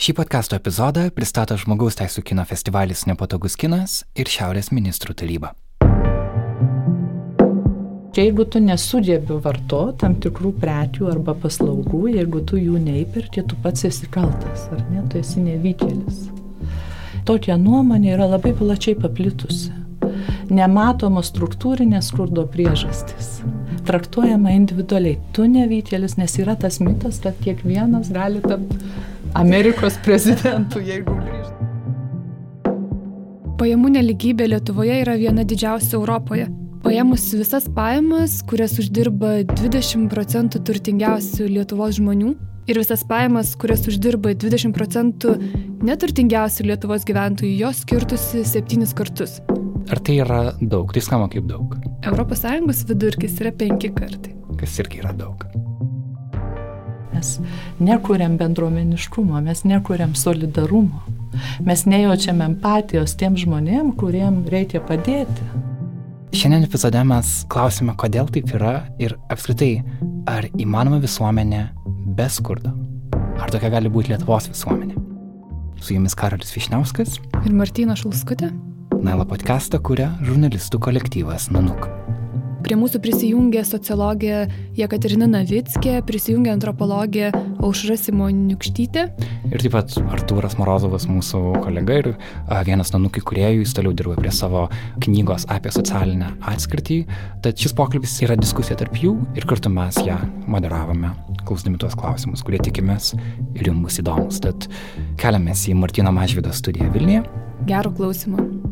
Šį podkasto epizodą pristato Žmogaus teisų kino festivalis Nepatogus kinas ir Šiaurės ministrų taryba. Jeigu tu nesugebi varto tam tikrų prekių arba paslaugų, jeigu tu jų neįperti, tu pats esi kaltas, ar ne, tu esi nevykėlis. Tokia nuomonė yra labai plačiai paplitusi. Nematomos struktūrinės skurdo priežastys. Traktuojama individualiai. Tu nevykėlis, nes yra tas mitas, kad kiekvienas gali tapti Amerikos prezidentų, jeigu grįžtų. Pajamų neligybė Lietuvoje yra viena didžiausia Europoje. Paėmus visas pajamas, kurias uždirba 20 procentų turtingiausių Lietuvos žmonių ir visas pajamas, kurias uždirba 20 procentų neturtingiausių Lietuvos gyventojų, jos skirtusi septynis kartus. Ar tai yra daug? Tai skamba kaip daug. ES vidurkis yra penki kartai. Kas irgi yra daug. Mes nekuriam bendruomeniškumo, mes nekuriam solidarumo, mes nejaučiam empatijos tiem žmonėm, kuriem reikia padėti. Šiandien epizode mes klausime, kodėl taip yra ir apskritai, ar įmanoma visuomenė be skurdo. Ar tokia gali būti Lietuvos visuomenė? Su jumis Karolis Višniauskas ir Martina Šulskutė. Nailo podcastą kuria žurnalistų kolektyvas Nanuk. Prie mūsų prisijungė sociologė Jekaterina Navickė, prisijungė antropologė Aušra Simoniukštytė. Ir taip pat Artūras Morozovas, mūsų kolega ir vienas nanukai kuriejų, jis toliau dirba prie savo knygos apie socialinę atskirtį. Tad šis pokalbis yra diskusija tarp jų ir kartu mes ją moderavome, klausdami tuos klausimus, kurie tikimės ir jums bus įdomus. Tad keliamės į Martino Mažvido studiją Vilniuje. Gerų klausimų.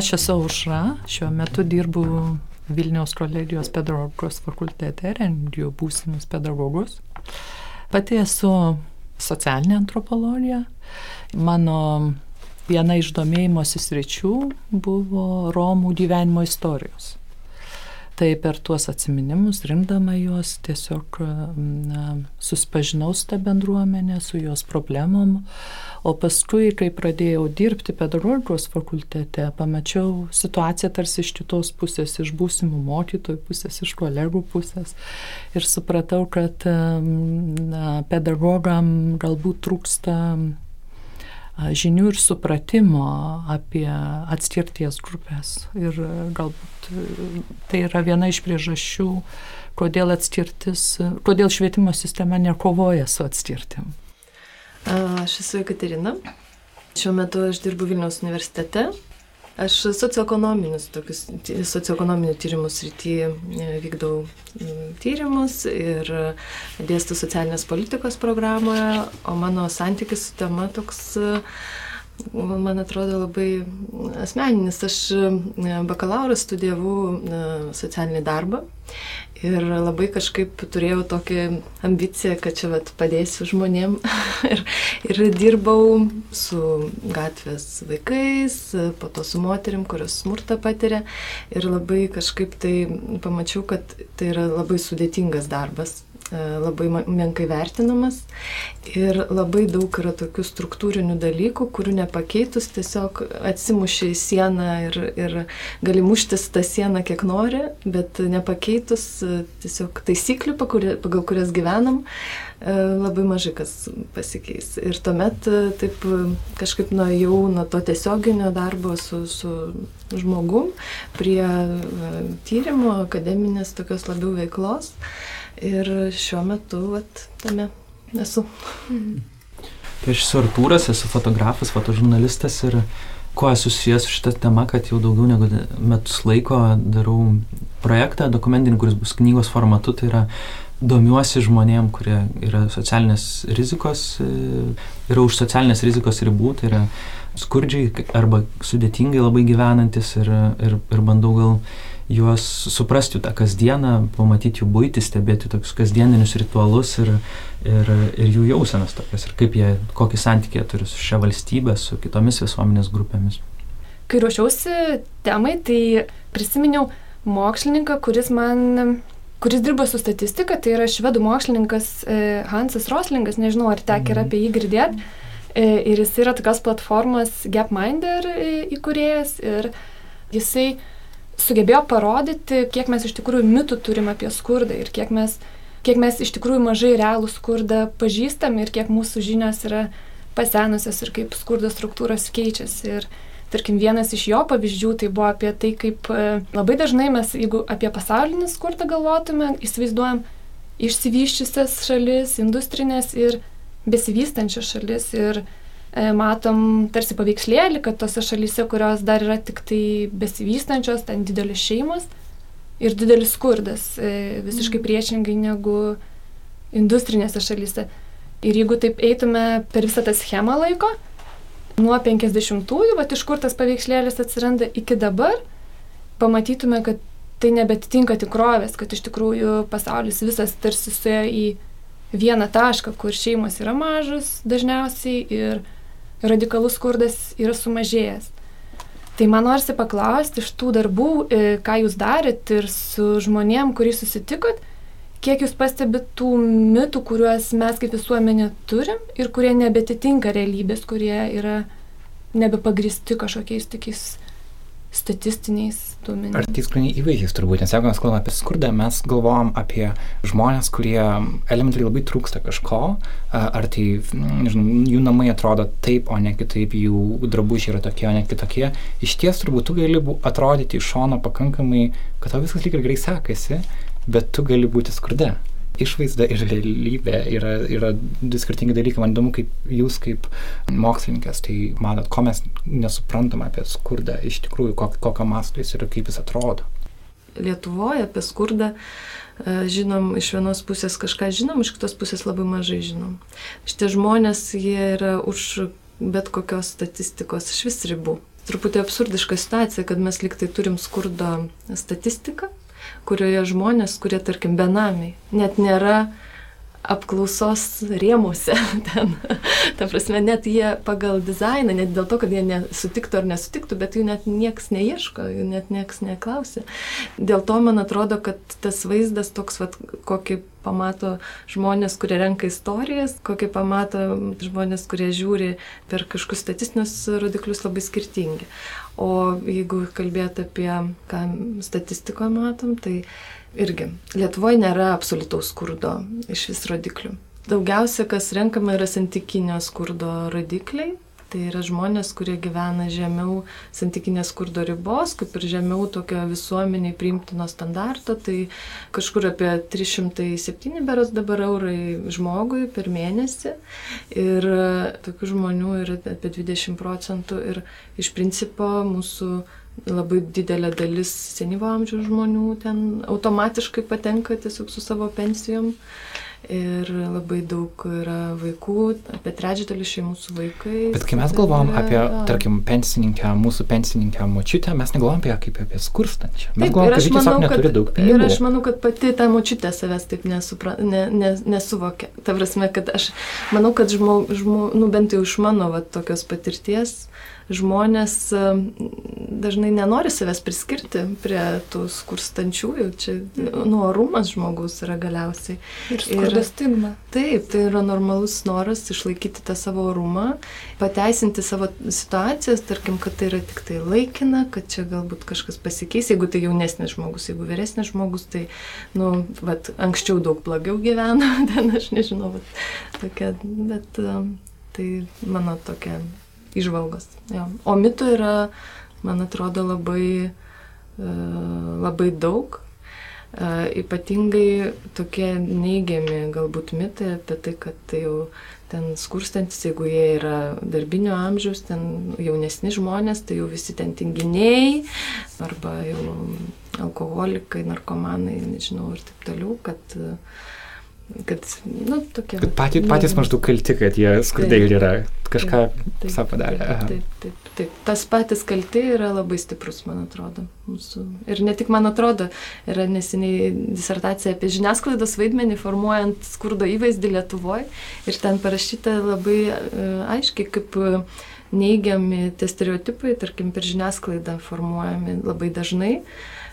Aš esu Aušra, šiuo metu dirbu Vilniaus kolegijos pedagogikos fakultete, rengiu būsimus pedagogus. Pati esu socialinė antropologija. Mano viena iš domėjimosi sričių buvo Romų gyvenimo istorijos. Tai per tuos atminimus, rinkdama juos, tiesiog na, suspažinau su tą bendruomenę, su jos problemom, o paskui, kai pradėjau dirbti pedagogikos fakultete, pamačiau situaciją tarsi iš kitos pusės, iš būsimų mokytojų pusės, iš kolegų pusės. Ir supratau, kad na, pedagogam galbūt trūksta žinių ir supratimo apie atskirties grupės. Ir galbūt tai yra viena iš priežasčių, kodėl kodėl švietimo sistema nekovoja su atskirtim. Aš esu Ekaterina. Šiuo metu aš dirbu Vilniaus universitete Aš socioekonominius, tokius socioekonominių tyrimų srityje vykdau tyrimus ir dėstu socialinės politikos programoje, o mano santykis su tema toks man atrodo labai asmeninis. Aš e, bakalauro studijavau e, socialinį darbą ir labai kažkaip turėjau tokią ambiciją, kad čia vat, padėsiu žmonėm. Ir, ir dirbau su gatvės vaikais, po to su moterim, kurios smurtą patiria. Ir labai kažkaip tai pamačiau, kad tai yra labai sudėtingas darbas labai menkai vertinamas ir labai daug yra tokių struktūrinių dalykų, kurių nepakeitus tiesiog atsimuši į sieną ir, ir gali muštis tą sieną kiek nori, bet nepakeitus e, tiesiog taisyklių, pagal kurias gyvenam, e, labai mažai kas pasikeis. Ir tuomet taip kažkaip nuėjau nuo to tiesioginio darbo su, su žmogum prie tyrimo, akademinės tokios labiau veiklos. Ir šiuo metu vat, tame esu. Mhm. Tai aš esu Artūras, esu fotografas, fotožurnalistas ir kuo esu susijęs su šitą temą, kad jau daugiau negu metus laiko darau projektą dokumentinį, kuris bus knygos formatu, tai yra domiuosi žmonėm, kurie yra socialinės rizikos, e, yra už socialinės rizikos ribų, tai yra skurdžiai arba sudėtingai labai gyvenantis ir, ir, ir bandau gal juos suprasti tą kasdieną, pamatyti jų būtį, stebėti tokius kasdieninius ritualus ir, ir, ir jų jausenas tokias ir kaip jie, kokį santykį turi su šia valstybė, su kitomis visuomenės grupėmis. Kai ruošiausi temai, tai prisiminiau mokslininką, kuris man kuris dirba su statistika, tai yra švedų mokslininkas e, Hansas Roslingas, nežinau, ar tek yra mhm. apie jį girdėti. E, ir jis yra tokios platformos Gapminder e, įkūrėjas ir jisai sugebėjo parodyti, kiek mes iš tikrųjų mitų turim apie skurdą ir kiek mes, kiek mes iš tikrųjų mažai realų skurdą pažįstam ir kiek mūsų žinios yra pasenusios ir kaip skurdo struktūros keičiasi. Ir tarkim, vienas iš jo pavyzdžių tai buvo apie tai, kaip e, labai dažnai mes, jeigu apie pasaulinį skurdą galvotume, įsivaizduojam išsivyščiusias šalis, industrinės ir besivystančias šalis. Ir matom tarsi paveikslėlį, kad tose šalyse, kurios dar yra tik tai besivystančios, ten didelis šeimos ir didelis skurdas, e, visiškai mhm. priešingai negu industrinėse šalyse. Ir jeigu taip eitume per visą tą schemą laiko, nuo 50-ųjų, va iš kur tas paveikslėlis atsiranda iki dabar, pamatytume, kad tai nebetitinka tikrovės, kad iš tikrųjų pasaulis visas tarsi suėjo į vieną tašką, kur šeimos yra mažos dažniausiai ir radikalus skurdas yra sumažėjęs. Tai man norisi paklausti iš tų darbų, e, ką jūs darėt ir su žmonėm, kuriais susitikot, kiek jūs pastebit tų mitų, kuriuos mes kaip visuomenė turim ir kurie nebetitinka realybės, kurie yra nebepagristi kažkokiais tokiais statistiniais duomenimis. Ar tiksliniai įvaizdžiais turbūt, nes jeigu mes kalbame apie skurdą, mes galvojam apie žmonės, kurie elementariai labai trūksta kažko, ar tai, nežinau, jų namai atrodo taip, o ne kitaip, jų drabužiai yra tokie, o ne kitokie. Iš ties turbūt tu gali atrodyti iš šono pakankamai, kad tau viskas lyg ir gerai sekasi, bet tu gali būti skurde išvaizda ir realybė yra, yra du skirtingi dalykai. Man įdomu, kaip jūs kaip mokslininkės, tai matot, ko mes nesuprantam apie skurdą, iš tikrųjų, kok, kokio masto jis yra, kaip jis atrodo. Lietuvoje apie skurdą e, žinom iš vienos pusės kažką žinom, iš kitos pusės labai mažai žinom. Šitie žmonės, jie yra už bet kokios statistikos iš vis ribų. Truputį absurdiška situacija, kad mes liktai turim skurdo statistiką, kurioje žmonės, kurie, tarkim, benamiai, net nėra apklausos rėmuose. Ten, ta prasme, net jie pagal dizainą, net dėl to, kad jie nesutiktų ar nesutiktų, bet jų net niekas neieško, jų net niekas neklausė. Dėl to man atrodo, kad tas vaizdas toks, vat, kokį pamato žmonės, kurie renka istorijas, kokį pamato žmonės, kurie žiūri per kažkokius statistinius rodiklius labai skirtingi. O jeigu kalbėt apie, ką statistikoje matom, tai irgi Lietuvoje nėra absoliutaus skurdo iš vis rodiklių. Daugiausia, kas renkama, yra santykinio skurdo rodikliai, Tai yra žmonės, kurie gyvena žemiau santykinės skurdo ribos, kaip ir žemiau tokio visuomeniai priimtino standarto, tai kažkur apie 307 beros dabar eurai žmogui per mėnesį. Ir tokių žmonių yra apie 20 procentų ir iš principo mūsų labai didelė dalis senyvo amžiaus žmonių ten automatiškai patenka tiesiog su savo pensijom ir labai daug yra vaikų, apie trečdalį šeimų su vaikais. Bet kai mes galvom apie, ja. tarkim, pensininkę, mūsų pensininkę močiutę, mes negalvom apie ją kaip apie skurstančią. Mes galvom, kad ji tiesiog neturi kad, daug pinigų. Ir aš manau, kad pati ta močiutė savęs taip nesupra, ne, ne, nesuvokia. Ta prasme, kad aš manau, kad žmogų, žmo, nu bent jau iš mano va, tokios patirties, žmonės dažnai nenori savęs priskirti prie tų skurstančiųjų, čia nuorumas žmogus yra galiausiai. Ir skurdo stigma. Taip, tai yra normalus noras išlaikyti tą savo orumą, pateisinti savo situacijas, tarkim, kad tai yra tik tai laikina, kad čia galbūt kažkas pasikeis, jeigu tai jaunesnis žmogus, jeigu vyresnis žmogus, tai, nu, vat, anksčiau daug blogiau gyveno, ten aš nežinau, vat, tokia, bet tai mano tokia išvalgos. Jo. O mitų yra, man atrodo, labai, e, labai daug. E, ypatingai tokie neigiami galbūt mitai apie tai, kad tai jau ten skurstantis, jeigu jie yra darbinio amžiaus, ten jaunesni žmonės, tai jau visi ten tinginiai arba jau alkoholikai, narkomanai, nežinau ir taip toliau, kad uh, kad, nu, tokie. Kad patys, patys maždaug kalti, kad jie skurdai yra kažką savo padarę. Taip, taip, taip, taip. Tas patys kalti yra labai stiprus, man atrodo. Mūsų. Ir ne tik man atrodo, yra neseniai disertacija apie žiniasklaidos vaidmenį formuojant skurdo įvaizdį Lietuvoje. Ir ten parašyta labai uh, aiškiai, kaip uh, neigiami tie stereotipai, tarkim, per žiniasklaidą formuojami labai dažnai.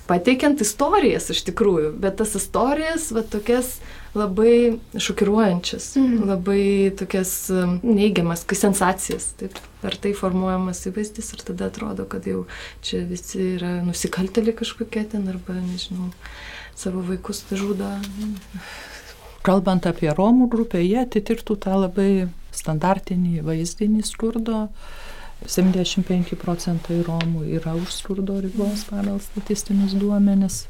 Pateikiant istorijas iš tikrųjų, bet tas istorijas, va tokias labai šokiruojančias, mm. labai tokias um, neigiamas, kai sensacijas. Taip, per tai formuojamas įvaizdis ir tada atrodo, kad jau čia visi yra nusikaltėliai kažkokie ten arba, nežinau, savo vaikus žudo. Kalbant apie Romų grupę, jie atitiktų tą labai standartinį vaizdinį skurdo. 75 procentai Romų yra už skurdo ribos pagal statistinius duomenis.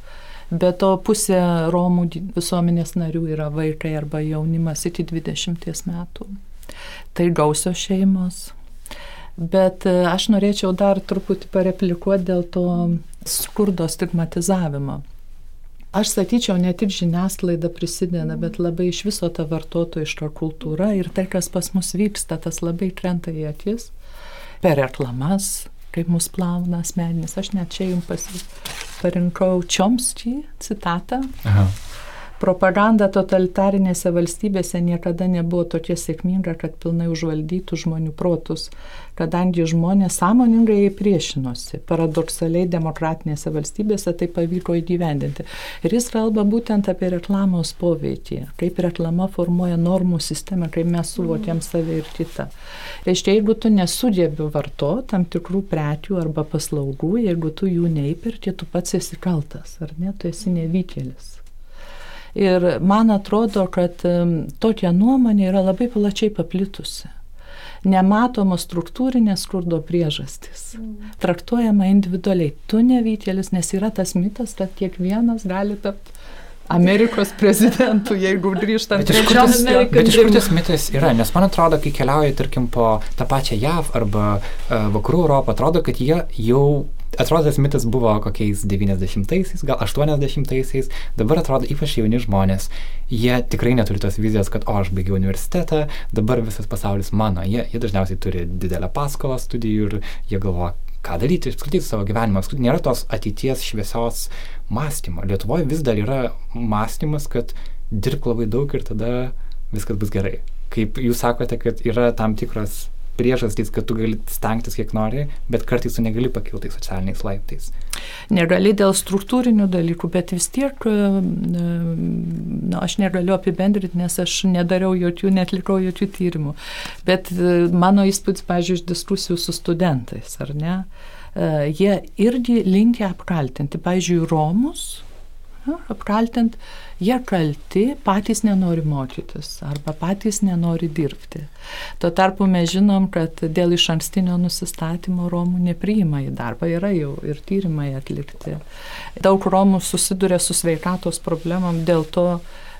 Be to pusė Romų visuomenės narių yra vaikai arba jaunimas iki 20 metų. Tai gausios šeimos. Bet e, aš norėčiau dar truputį pareplikuoti dėl to skurdo stigmatizavimo. Aš sakyčiau, ne tik žiniasklaida prisideda, bet labai iš viso ta vartotojiška kultūra ir tai, kas pas mus vyksta, tas labai krenta į akis per reklamas, kaip mus plauna asmeninis. Aš net čia jums pasi, parinkau Čomskį citatą. Aha. Propaganda totalitarinėse valstybėse niekada nebuvo tokia sėkminga, kad pilnai užvaldytų žmonių protus, kadangi žmonės sąmoningai priešinosi. Paradoksaliai demokratinėse valstybėse tai pavyko įgyvendinti. Ir jis kalba būtent apie reklamos poveikį, kaip reklama formuoja normų sistemą, kaip mes suvokiam save ir kitą. Reiškia, jeigu tu nesugebi varto tam tikrų prekių arba paslaugų, jeigu tu jų neįperti, tu pats esi kaltas, ar ne, tu esi nevykėlis. Ir man atrodo, kad tokia nuomonė yra labai plačiai paplitusi. Nematomos struktūrinės skurdo priežastys. Mm. Traktuojama individualiai. Tu nevykėlis, nes yra tas mitas, kad kiekvienas gali tapti Amerikos prezidentų, jeigu grįžtant prie šios Amerikos. Bet iš kur tas mitas yra? Nes man atrodo, kai keliauji, tarkim, po tą pačią JAV arba uh, Vakarų Europą, atrodo, kad jie jau atrodo, tas mitas buvo kokiais 90-aisiais, gal 80-aisiais, dabar atrodo ypač jauni žmonės, jie tikrai neturi tos vizijos, kad, o, aš baigiau universitetą, dabar visas pasaulis mano, jie, jie dažniausiai turi didelę paskolą studijų ir jie galvoja, ką daryti, apskritai savo gyvenimu, apskritai nėra tos ateities šviesios mąstymo. Lietuvoje vis dar yra mąstymas, kad dirbk labai daug ir tada viskas bus gerai. Kaip jūs sakote, kad yra tam tikros priežastys, kad tu gali stengtis kiek nori, bet kartais tu negali pakilti socialiniais laiptais. Negali dėl struktūrinių dalykų, bet vis tiek, e, na, aš negaliu apibendrinti, nes aš nedariau jokių, netlikau jokių tyrimų. Bet e, mano įspūdis, pažiūrėjau, iš diskusijų su studentais, ar ne, e, jie irgi linkia apkaltinti, pažiūrėjau, Romus, apkaltinti jie kalti, patys nenori mokytis arba patys nenori dirbti. Tuo tarpu mes žinom, kad dėl iš ankstinio nusistatymo Romų nepriima į darbą, yra jau ir tyrimai atlikti. Daug Romų susiduria su sveikatos problemom, dėl to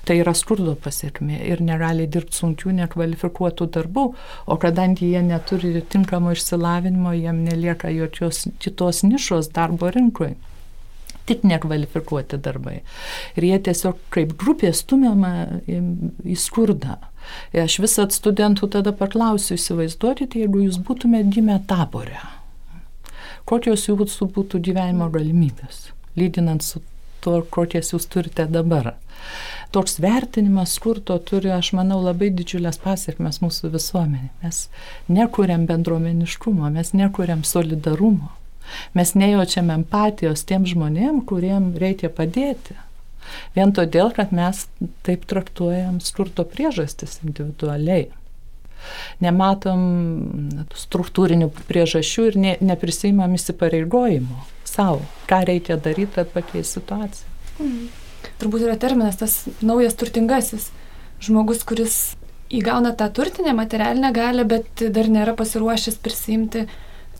tai yra skurdo pasiekmė ir negali dirbti sunkių, nekvalifikuotų darbų, o kadangi jie neturi tinkamo išsilavinimo, jiem nelieka jokios kitos nišos darbo rinkoje tik nekvalifikuoti darbai. Ir jie tiesiog kaip grupė stumiama į, skurdą. Ir aš visat studentų tada paklausiu, įsivaizduokite, jeigu jūs būtumėte gimę taborę, kokios jūsų būtų gyvenimo galimybės, lyginant su to, kokias jūs turite dabar. Toks vertinimas skurdo turi, aš manau, labai didžiulės pasiekmes mūsų visuomenė. Mes nekuriam bendruomeniškumo, mes nekuriam solidarumo. Mes nejaučiam empatijos tiem žmonėm, kuriem reikia padėti. Vien todėl, kad mes taip traktuojam skurdo priežastis individualiai. Nematom struktūrinių priežasčių ir ne, neprisimam įsipareigojimų savo, ką reikia daryti, kad pakeisti situaciją. Mm. Turbūt yra terminas tas naujas turtingasis žmogus, kuris įgauna tą turtinę materialinę galę, bet dar nėra pasiruošęs prisimti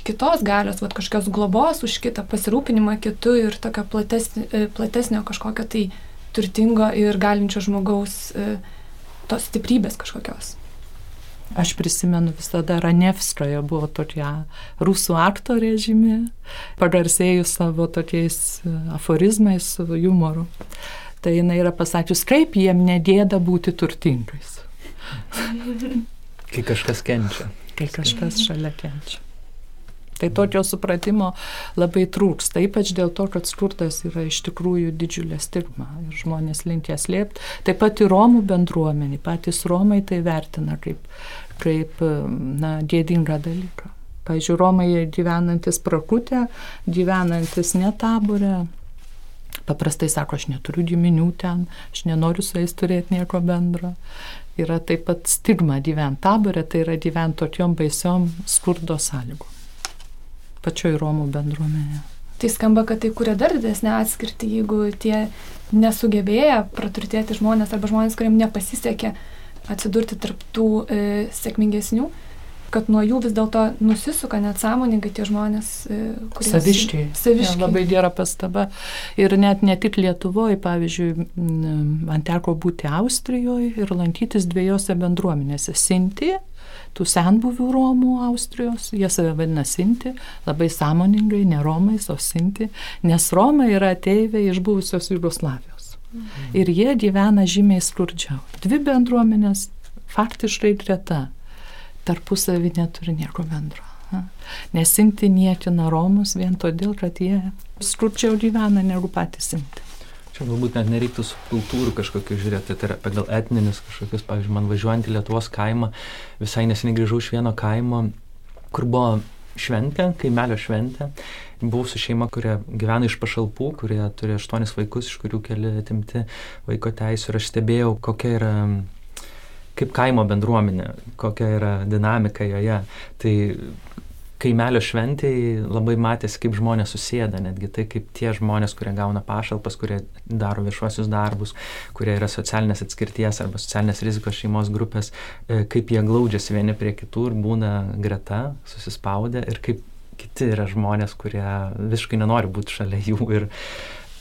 kitos galios, vat, kažkokios globos už kitą, pasirūpinimą kitų ir tokio platesnio, e, platesnio kažkokio tai turtingo ir galinčio žmogaus e, tos stiprybės kažkokios. Aš prisimenu visada Ranevskoje buvo tokia rusų aktorė žymi, pagarsėjus savo tokiais e, aforizmais, savo humoru. Tai jinai yra pasakius, kaip jiem nedėda būti turtingais. Kai kažkas kenčia. Kai kažkas šalia kenčia. Tai tokio supratimo labai trūksta, ypač dėl to, kad skurdas yra iš tikrųjų didžiulė stigma ir žmonės linkia slėpti. Taip pat ir Romų bendruomenė, patys Romai tai vertina kaip, kaip na, gėdingą dalyką. Pavyzdžiui, Romai gyvenantis prakutę, gyvenantis netaborę, paprastai sako, aš neturiu giminių ten, aš nenoriu su jais turėti nieko bendro. Yra taip pat stigma gyventi taborė, tai yra gyventi tokiom baisiom skurdo sąlygom. Pačioj Romų bendruomenė. Tai skamba, kad tai kuria dar didesnį atskirtį, jeigu tie nesugebėję praturtėti žmonės arba žmonės, kuriems nepasisekė atsidurti tarptų e, sėkmingesnių, kad nuo jų vis dėlto nusisuka net sąmoningai tie žmonės, e, kurie... Saviškiai. Saviškiai. Ja, labai gera pastaba. Ir net ne tik Lietuvoje, pavyzdžiui, man teko būti Austrijoje ir lankytis dviejose bendruomenėse. Sinti, tų senbuvių Romų Austrijos, jie save vadina Sinti, labai sąmoningai, ne Romais, o Sinti, nes Romai yra ateiviai iš buvusios Jugoslavijos. Mhm. Ir jie gyvena žymiai skurdžiau. Dvi bendruomenės faktiškai greta tarpusavį neturi nieko bendro. Nesinti niekina Romus vien todėl, kad jie skurdžiau gyvena negu patys sinti. Čia galbūt net nereiktų su kultūrų kažkokiu žiūrėti, tai yra pagal etninius kažkokius, pavyzdžiui, man važiuojant į Lietuvos kaimą, visai neseniai grįžau iš vieno kaimo, kur buvo šventė, kaimelio šventė. Buvau su šeima, kurie gyvena iš pašalpų, kurie turi aštuonis vaikus, iš kurių keli atimti vaiko teisų ir aš stebėjau, kokia yra kaip kaimo bendruomenė, kokia yra dinamika joje. Tai kaimelio šventėje labai matėsi, kaip žmonės susėda, netgi tai, kaip tie žmonės, kurie gauna pašalpas, kurie daro viešuosius darbus, kurie yra socialinės atskirties arba socialinės rizikos šeimos grupės, e, kaip jie glaudžiasi vieni prie kitų ir būna greta, susispaudę ir kaip kiti yra žmonės, kurie visiškai nenori būti šalia jų ir,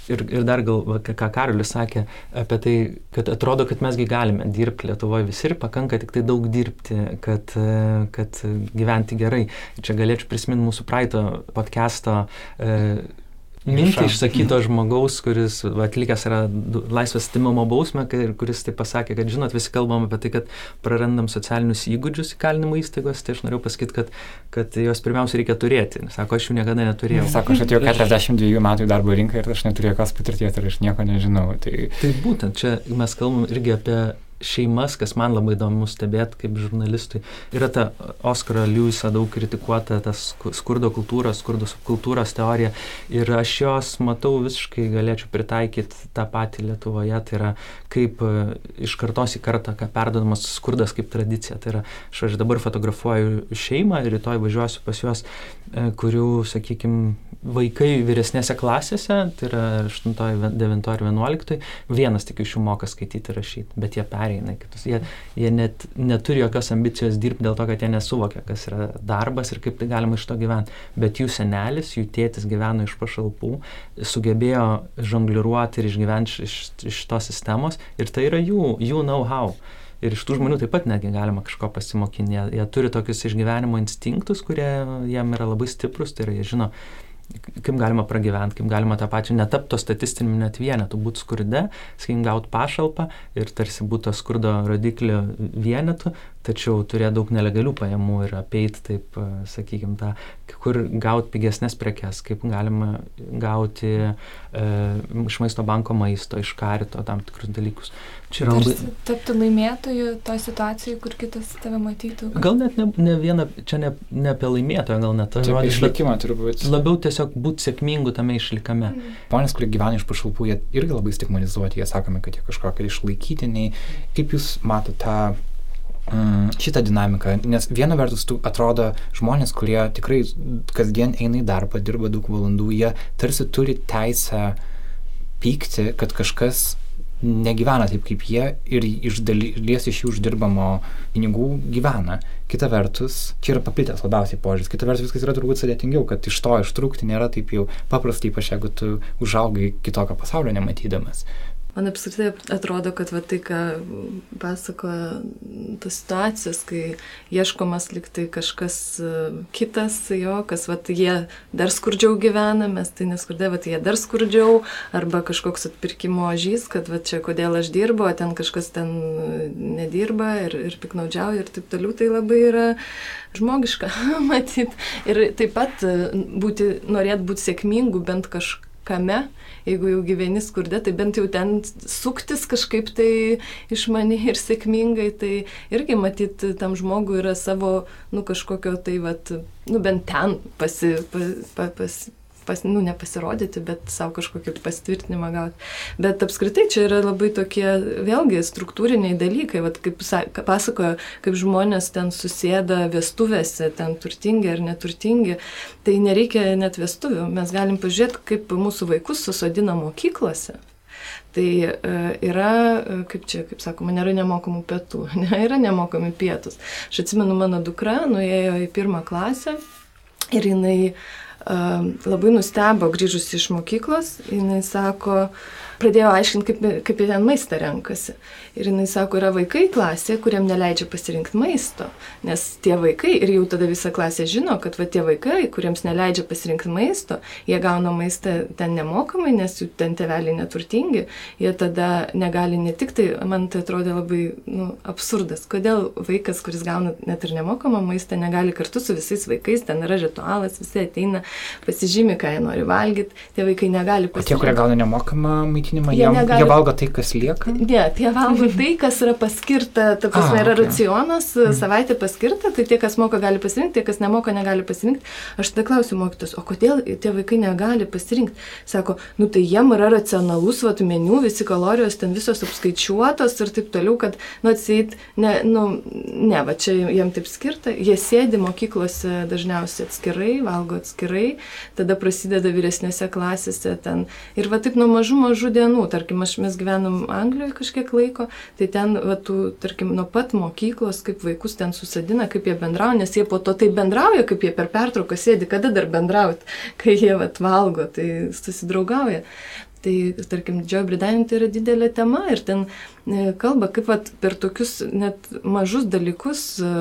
Ir, ir dar gal, ką Karolis sakė apie tai, kad atrodo, kad mesgi galime dirbti Lietuvoje visi ir pakanka tik tai daug dirbti, kad, kad gyventi gerai. Čia galėčiau prisiminti mūsų praeito podcast'o. E, mintį išsakyto žmogaus, kuris atlikęs yra laisvės stimamo bausmę, kuris tai pasakė, kad žinot, visi kalbam apie tai, kad prarandam socialinius įgūdžius įkalinimo įstaigos, tai aš norėjau pasakyti, kad, kad juos pirmiausia reikia turėti. Sako, aš jų niekada neturėjau. Sako, aš atėjau 42 metų į darbo rinką ir aš neturėjau jokios patirties ir aš nieko nežinau. Tai... tai būtent čia mes kalbam irgi apie šeimas, kas man labai įdomu stebėti kaip žurnalistui. Yra ta Oskaro Lewisą daug kritikuota, tas skurdo kultūros, skurdo subkultūros teorija. Ir aš jos matau visiškai galėčiau pritaikyti tą patį Lietuvoje. Tai yra kaip e, iš kartos į kartą, ką perdodamas skurdas kaip tradicija. Tai yra, aš, aš dabar fotografuoju šeimą ir rytoj važiuosiu pas juos, e, kurių, sakykime, vaikai vyresnėse klasėse, tai yra 8, 9 ar 11, vienas tik iš jų moka skaityti ir rašyti, bet jie pereina kitus. Jie, jie net neturi jokios ambicijos dirbti dėl to, kad jie nesuvokia, kas yra darbas ir kaip tai galima iš to gyventi. Bet jų senelis, jų tėtis gyveno iš pašalpų, sugebėjo žongliruoti ir išgyventi iš, iš tos sistemos ir tai yra jų, jų know-how. Ir iš tų žmonių taip pat netgi galima kažko pasimokinti. Jie, jie turi tokius išgyvenimo instinktus, kurie jiem yra labai stiprus, tai yra jie žino, kaip galima pragyventi, kaip galima tą pačią netapti to statistiniu net vienetu, būti skurde, sakykim, gauti pašalpą ir tarsi būtų skurdo rodiklio vienetu, tačiau turėjo daug nelegalių pajamų ir apeiti taip, sakykim, tą, kur gauti pigesnės prekes, kaip galima gauti e, iš maisto banko maisto, iš karito tam tikrus dalykus. Čia yra labai... Tapti laimėtoju toje situacijoje, kur kitas tave matytų. Kad... Gal net ne, ne viena, čia ne, ne apie laimėtoją, gal net apie išlikimą turbūt. Labiau tiesiog būti sėkmingu tame išlikame. Mm. Žmonės, kurie gyvena iš pašalpų, jie irgi labai stigmatizuoti, jie sakome, kad jie kažkokie išlaikytiniai. Kaip jūs matote tą mm, šitą dinamiką, nes viena vertus tu atrodo žmonės, kurie tikrai kasdien eina į darbą, dirba daug valandų, jie tarsi turi teisę pykti, kad kažkas negyvena taip kaip jie ir iš dalies iš jų uždirbamo pinigų gyvena. Kita vertus, čia yra paplitęs labiausiai požiūris, kita vertus viskas yra turbūt sudėtingiau, kad iš to ištrūkti nėra taip jau paprastai, ypač jeigu tu užaugai kitokio pasaulio nematydamas. Man apskritai atrodo, kad va, tai, ką pasakoja tos situacijos, kai ieškomas liktai kažkas e, kitas, jo, kas va, jie dar skurdžiau gyvena, mes tai neskurdė, va, jie dar skurdžiau, arba kažkoks atpirkimo žys, kad va, čia kodėl aš dirbu, o ten kažkas ten nedirba ir, ir piknaudžiauja ir taip toliau, tai labai yra žmogiška matyti. Ir taip pat e, būti, norėt būti sėkmingu bent kažkame jeigu jau gyveni skurde, tai bent jau ten suktis kažkaip tai išmaniai ir sėkmingai, tai irgi matyti tam žmogui yra savo, nu, kažkokio tai, vat, nu, bent ten pasi, pa, pa, pas, pas, nu, nepasirodyti, bet savo kažkokį pasitvirtinimą gauti. Bet apskritai čia yra labai tokie, vėlgi, struktūriniai dalykai, Vat, kaip pasakojo, kaip žmonės ten susėda vestuvėse, ten turtingi ar neturtingi, tai nereikia net vestuvių. Mes galim pažiūrėti, kaip mūsų vaikus susodina mokyklose. Tai e, yra, e, kaip čia, kaip sakoma, nėra nemokamų pietų, ne, yra nemokami pietus. Aš atsimenu, mano dukra nuėjo į pirmą klasę ir jinai uh, labai nustebo grįžusi iš mokyklos, jinai sako, pradėjo aiškinti, kaip, kaip jie ten maistą renkasi. Ir jinai sako, yra vaikai klasė, kuriam neleidžia pasirinkti maisto. Nes tie vaikai, ir jau tada visa klasė žino, kad va tie vaikai, kuriems neleidžia pasirinkti maisto, jie gauna maistą ten nemokamai, nes jų ten teveliai neturtingi, jie tada negali ne tik tai, man tai atrodė labai nu, absurdas, kodėl vaikas, kuris gauna net ir nemokamą maistą, negali kartu su visais vaikais, ten yra ritualas, visi ateina, pasižymi, ką jie nori valgyti, tie vaikai negali pasirinkti. O tie, kurie gauna nemokamą maitinimą, jie, jie, negali... jie valgo tai, kas lieka? Ne, tie valgo tai, kas yra paskirta, ta prasme, yra okay. racionas, mm. savaitė paskirta, tai tie, kas moka, gali pasirinkti, tie, kas nemoka, negali pasirinkti. Aš tada klausiu mokytos, o kodėl tie vaikai negali pasirinkti? Sako, nu tai jiem yra racionalus vat meniu, visi kalorijos ten visos apskaičiuotos ir taip toliau, kad, nu, atseit, ne, nu, ne, va čia jiem taip skirta, jie sėdi mokyklose dažniausiai atskirai, valgo atskirai, tada prasideda vyresnėse klasėse ten. Ir va taip nuo mažų mažų dienų, tarkim, aš mes gyvenam Anglijoje kažkiek laiko, tai ten, va, tu, tarkim, nuo pat mokyklos, kaip vaikus ten susadina, kaip jie bendrauja, nes jie po to taip bendrauja, kaip jie per pertrauką sėdi, kada dar bendrauti, kai jie va, valgo, tai susidraugauja. Tai, tarkim, Didžiojo Britanija tai yra didelė tema ir ten e, kalba, kaip vat, per tokius net mažus dalykus e,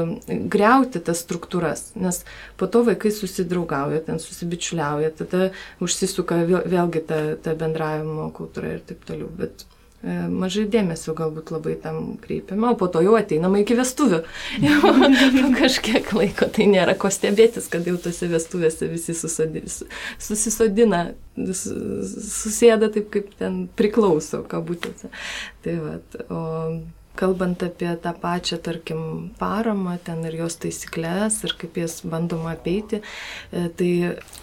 greuti tas struktūras, nes po to vaikai susidraugauja, ten susibičiuliauja, tada užsisuka vėl, vėlgi ta, ta bendravimo kultūra ir taip toliau. Bet mažai dėmesio galbūt labai tam kreipiama, o po to jau ateinama iki vestuvių. Jau kažkiek laiko tai nėra ko stebėtis, kad jau tose vestuvėse visi susisodina, susėda taip, kaip ten priklauso, kabutėse. Tai va, o kalbant apie tą pačią, tarkim, paramą, ten ir jos taisyklės ir kaip jas bandoma apeiti, e, tai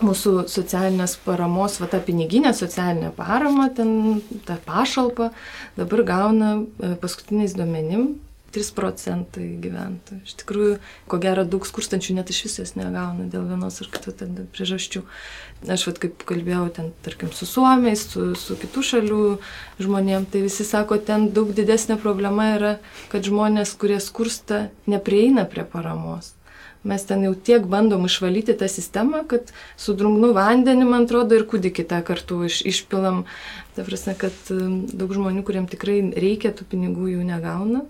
mūsų socialinės paramos, va ta piniginė socialinė parama, ten ta pašalpa dabar gauna e, paskutiniais duomenim 3 procentai gyventojų. Iš tikrųjų, ko gero, daug skurstančių net iš visės negauna dėl vienos ar kitų priežasčių. Aš vad kaip kalbėjau ten, tarkim, su suomiais, su, su kitų šalių žmonėm, tai visi sako, ten daug didesnė problema yra, kad žmonės, kurie skursta, neprieina prie paramos. Mes ten jau tiek bandom išvalyti tą sistemą, kad su drungnu vandeniu, man atrodo, ir kūdikį tą kartu iš, išpilam. Ta prasme, kad um, daug žmonių, kuriems tikrai reikia tų pinigų, jų negauna.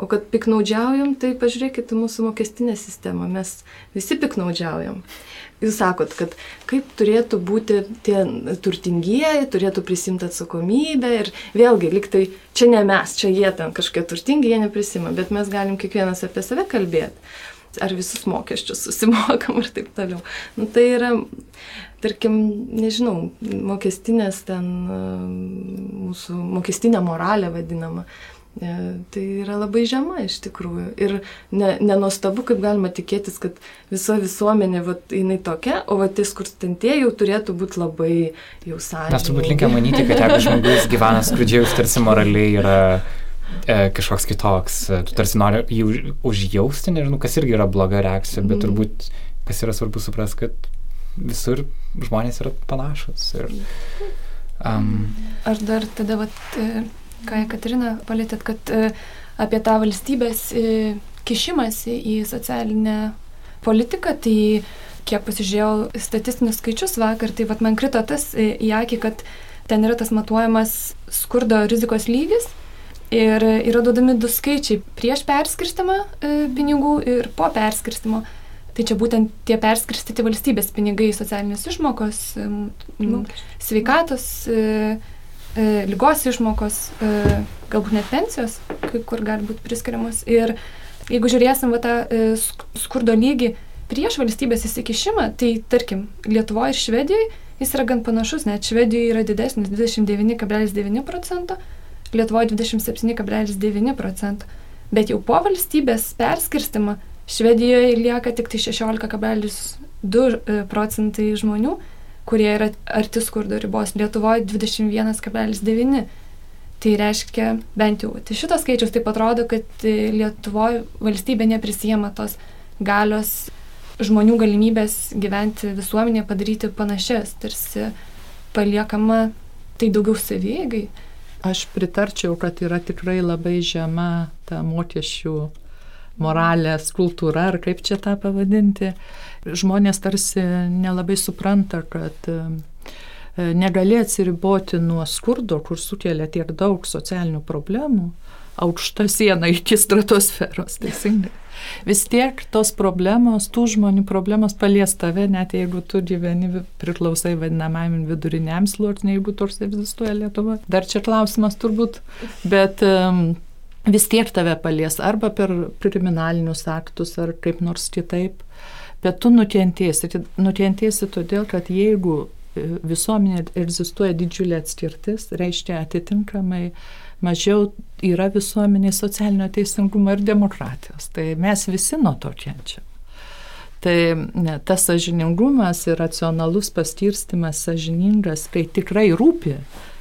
O kad piknaudžiaujam, tai pažiūrėkite mūsų mokestinę sistemą. Mes visi piknaudžiaujam. Jūs sakot, kad kaip turėtų būti tie turtingieji, turėtų prisimti atsakomybę ir vėlgi, liktai čia ne mes, čia jie ten kažkokie turtingi, jie neprisima, bet mes galim kiekvienas apie save kalbėti. Ar visus mokesčius susimokam ir taip toliau. Nu, tai yra, tarkim, nežinau, mokestinės ten mūsų mokestinė moralė vadinama. E, tai yra labai žema iš tikrųjų. Ir ne, nenostabu, kaip galima tikėtis, kad visa visuomenė, va, jinai tokia, o va, tie skurstantieji jau turėtų būti labai jau sąžininkai. Mes turbūt linkę manyti, kad jeigu žmogus gyvena skurdžiai, jis tarsi moraliai yra e, kažkoks kitoks, e, tu tarsi nori jį už, užjausti, nežinau, kas irgi yra bloga reakcija, bet mm. turbūt kas yra svarbu supras, kad visur žmonės yra panašus. Ir, um, Aš dar tada, vat, e, ką Katrina palėtėt, kad e, apie tą valstybės e, kišimąsi į socialinę politiką, tai kiek pasižiūrėjau statistinius skaičius vakar, tai vat, man krito tas e, į akį, kad ten yra tas matuojamas skurdo rizikos lygis ir yra duodami du skaičiai prieš perskirstimą pinigų ir po perskirstimo. Tai čia būtent tie perskirstyti valstybės pinigai, socialinės išmokos, sveikatos e, lygos išmokos, e, galbūt net pensijos, kai kur gali būti priskiriamos. Ir jeigu žiūrėsim va, tą e, skurdo lygį prieš valstybės įsikišimą, tai tarkim, Lietuvoje ir Švedijoje jis yra gan panašus, net Švedijoje yra didesnis 29,9 procento, Lietuvoje 27,9 procento. Bet jau po valstybės perskirstimą Švedijoje lieka tik tai 16,2 e, procentai žmonių, kurie yra arti skurdo ribos, Lietuvoje 21,9. Tai reiškia, bent jau, tai šitas skaičius taip atrodo, kad Lietuvoje valstybė neprisijama tos galios žmonių galimybės gyventi visuomenėje padaryti panašias, tarsi paliekama tai daugiau savygai. Aš pritarčiau, kad yra tikrai labai žema ta mokesčių moralės kultūra, ar kaip čia tą pavadinti. Žmonės tarsi nelabai supranta, kad e, negali atsiriboti nuo skurdo, kur sukelia tiek daug socialinių problemų, aukšta siena iki stratosferos, teisingai. Vis tiek tos problemos, tų žmonių problemos palies tave, net jeigu tu gyveni priklausai vadinamajam viduriniam sluoksniui, jeigu toks egzistuoja Lietuva. Dar čia klausimas turbūt, bet um, vis tiek tave palies arba per kriminalinius aktus ar kaip nors kitaip. Bet tu nukentėsi. Nukentėsi todėl, kad jeigu e, visuomenė egzistuoja didžiulė atskirtis, reiškia atitinkamai mažiau yra visuomenė socialinio teisingumo ir demokratijos. Tai mes visi nuo to kenčiam. Tai ne, tas sažiningumas ir racionalus paskirstimas sažiningas, tai tikrai rūpi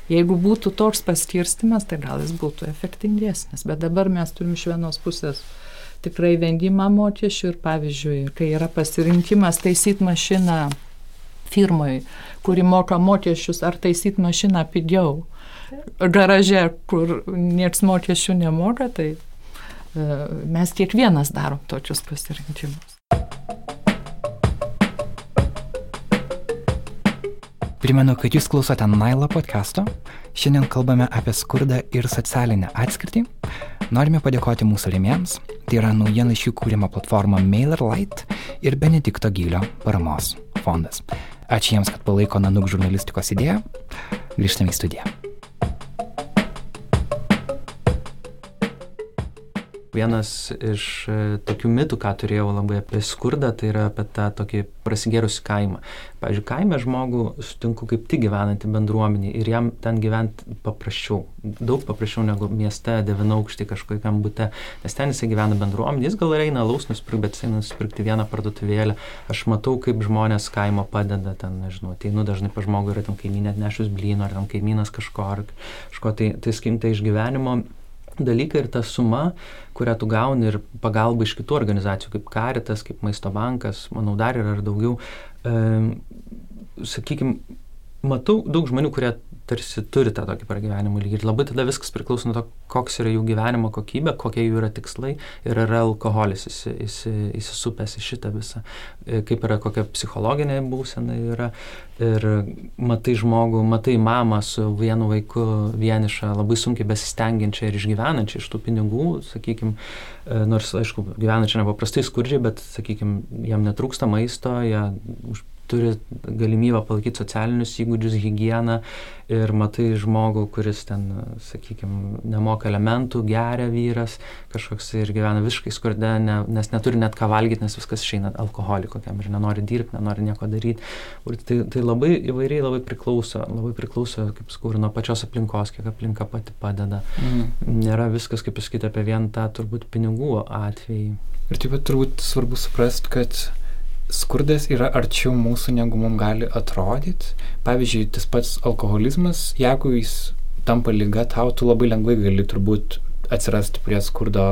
Jeigu būtų toks paskirstimas, tai gal jis būtų efektingesnis. Bet dabar mes turim iš vienos pusės tikrai vendimą mokesčių ir pavyzdžiui, kai yra pasirinkimas taisyti mašiną firmai, kuri moka mokesčius, ar taisyti mašiną pigiau garaže, kur niekas mokesčių nemoka, tai e, mes kiekvienas darom tokius pasirinkimus. Primenu, kad jūs klausote Nailo podcast'o. Šiandien kalbame apie skurdą ir socialinę atskirtį. Norime padėkoti mūsų rėmėjams. Tai yra naujienlaiškių kūrimo platforma MailerLite ir Benedikto Gylio paramos fondas. Ačiū jiems, kad palaiko Nanuk žurnalistikos idėją. Grįžtame į studiją. Vienas iš e, tokių mitų, ką turėjau labai apie skurdą, tai yra apie tą tokį prasigėrusi kaimą. Pavyzdžiui, kaime žmogų sutinku kaip tik gyvenantį bendruomenį ir jam ten gyventi paprasčiau. Daug paprasčiau negu mieste, devinaukštį kažkokiam būte, nes ten jisai gyvena bendruomenį, jis gal eina laus nusipirkti, bet jisai nusipirkti vieną parduotuvėlę. Aš matau, kaip žmonės kaimo padeda ten, nežinau, tai nu dažnai pa žmogų yra tam kaimynė atnešus blyno, ar tam kaimynas kažko, ar kažko, tai, tai skimtai iš gyvenimo dalykai ir ta suma, kurią tu gauni ir pagalba iš kitų organizacijų, kaip Caritas, kaip Maisto bankas, manau, dar yra ir daugiau. E, Sakykime, matau daug žmonių, kurie tarsi turi tą tokį pragyvenimo lygį. Ir labai tada viskas priklauso nuo to, koks yra jų gyvenimo kokybė, kokie jų yra tikslai ir yra alkoholis įsi, įsi, įsisupęs į šitą visą, e, kaip yra kokia psichologinė būsena yra. Ir matai žmogų, matai mamą su vienu vaiku vienišą, labai sunkiai besistengiančią ir išgyvenančią iš tų pinigų, sakykime, nors, aišku, gyvenančią nepaprastai skurdžiai, bet, sakykime, jam netrūksta maisto, jie turi galimybę palaikyti socialinius įgūdžius, higieną ir matai žmogų, kuris ten, sakykime, nemoka elementų, geria vyras, kažkoks ir gyvena visiškai skurde, ne, nes neturi net ką valgyti, nes viskas išeina alkoholį kokiam ir nenori dirbti, nenori nieko daryti. Ir tai, tai labai įvairiai labai priklauso, labai priklauso, kaip sakau, nuo pačios aplinkos, kiek aplinka pati padeda. Mm. Nėra viskas, kaip pasakyti, apie vien tą turbūt pinigų atvejį. Ir taip pat turbūt svarbu suprasti, kad skurdas yra arčiau mūsų, negu mums gali atrodyti. Pavyzdžiui, tas pats alkoholizmas, jeigu jis tampa lyga, tau tu labai lengvai gali turbūt atsirasti prie skurdo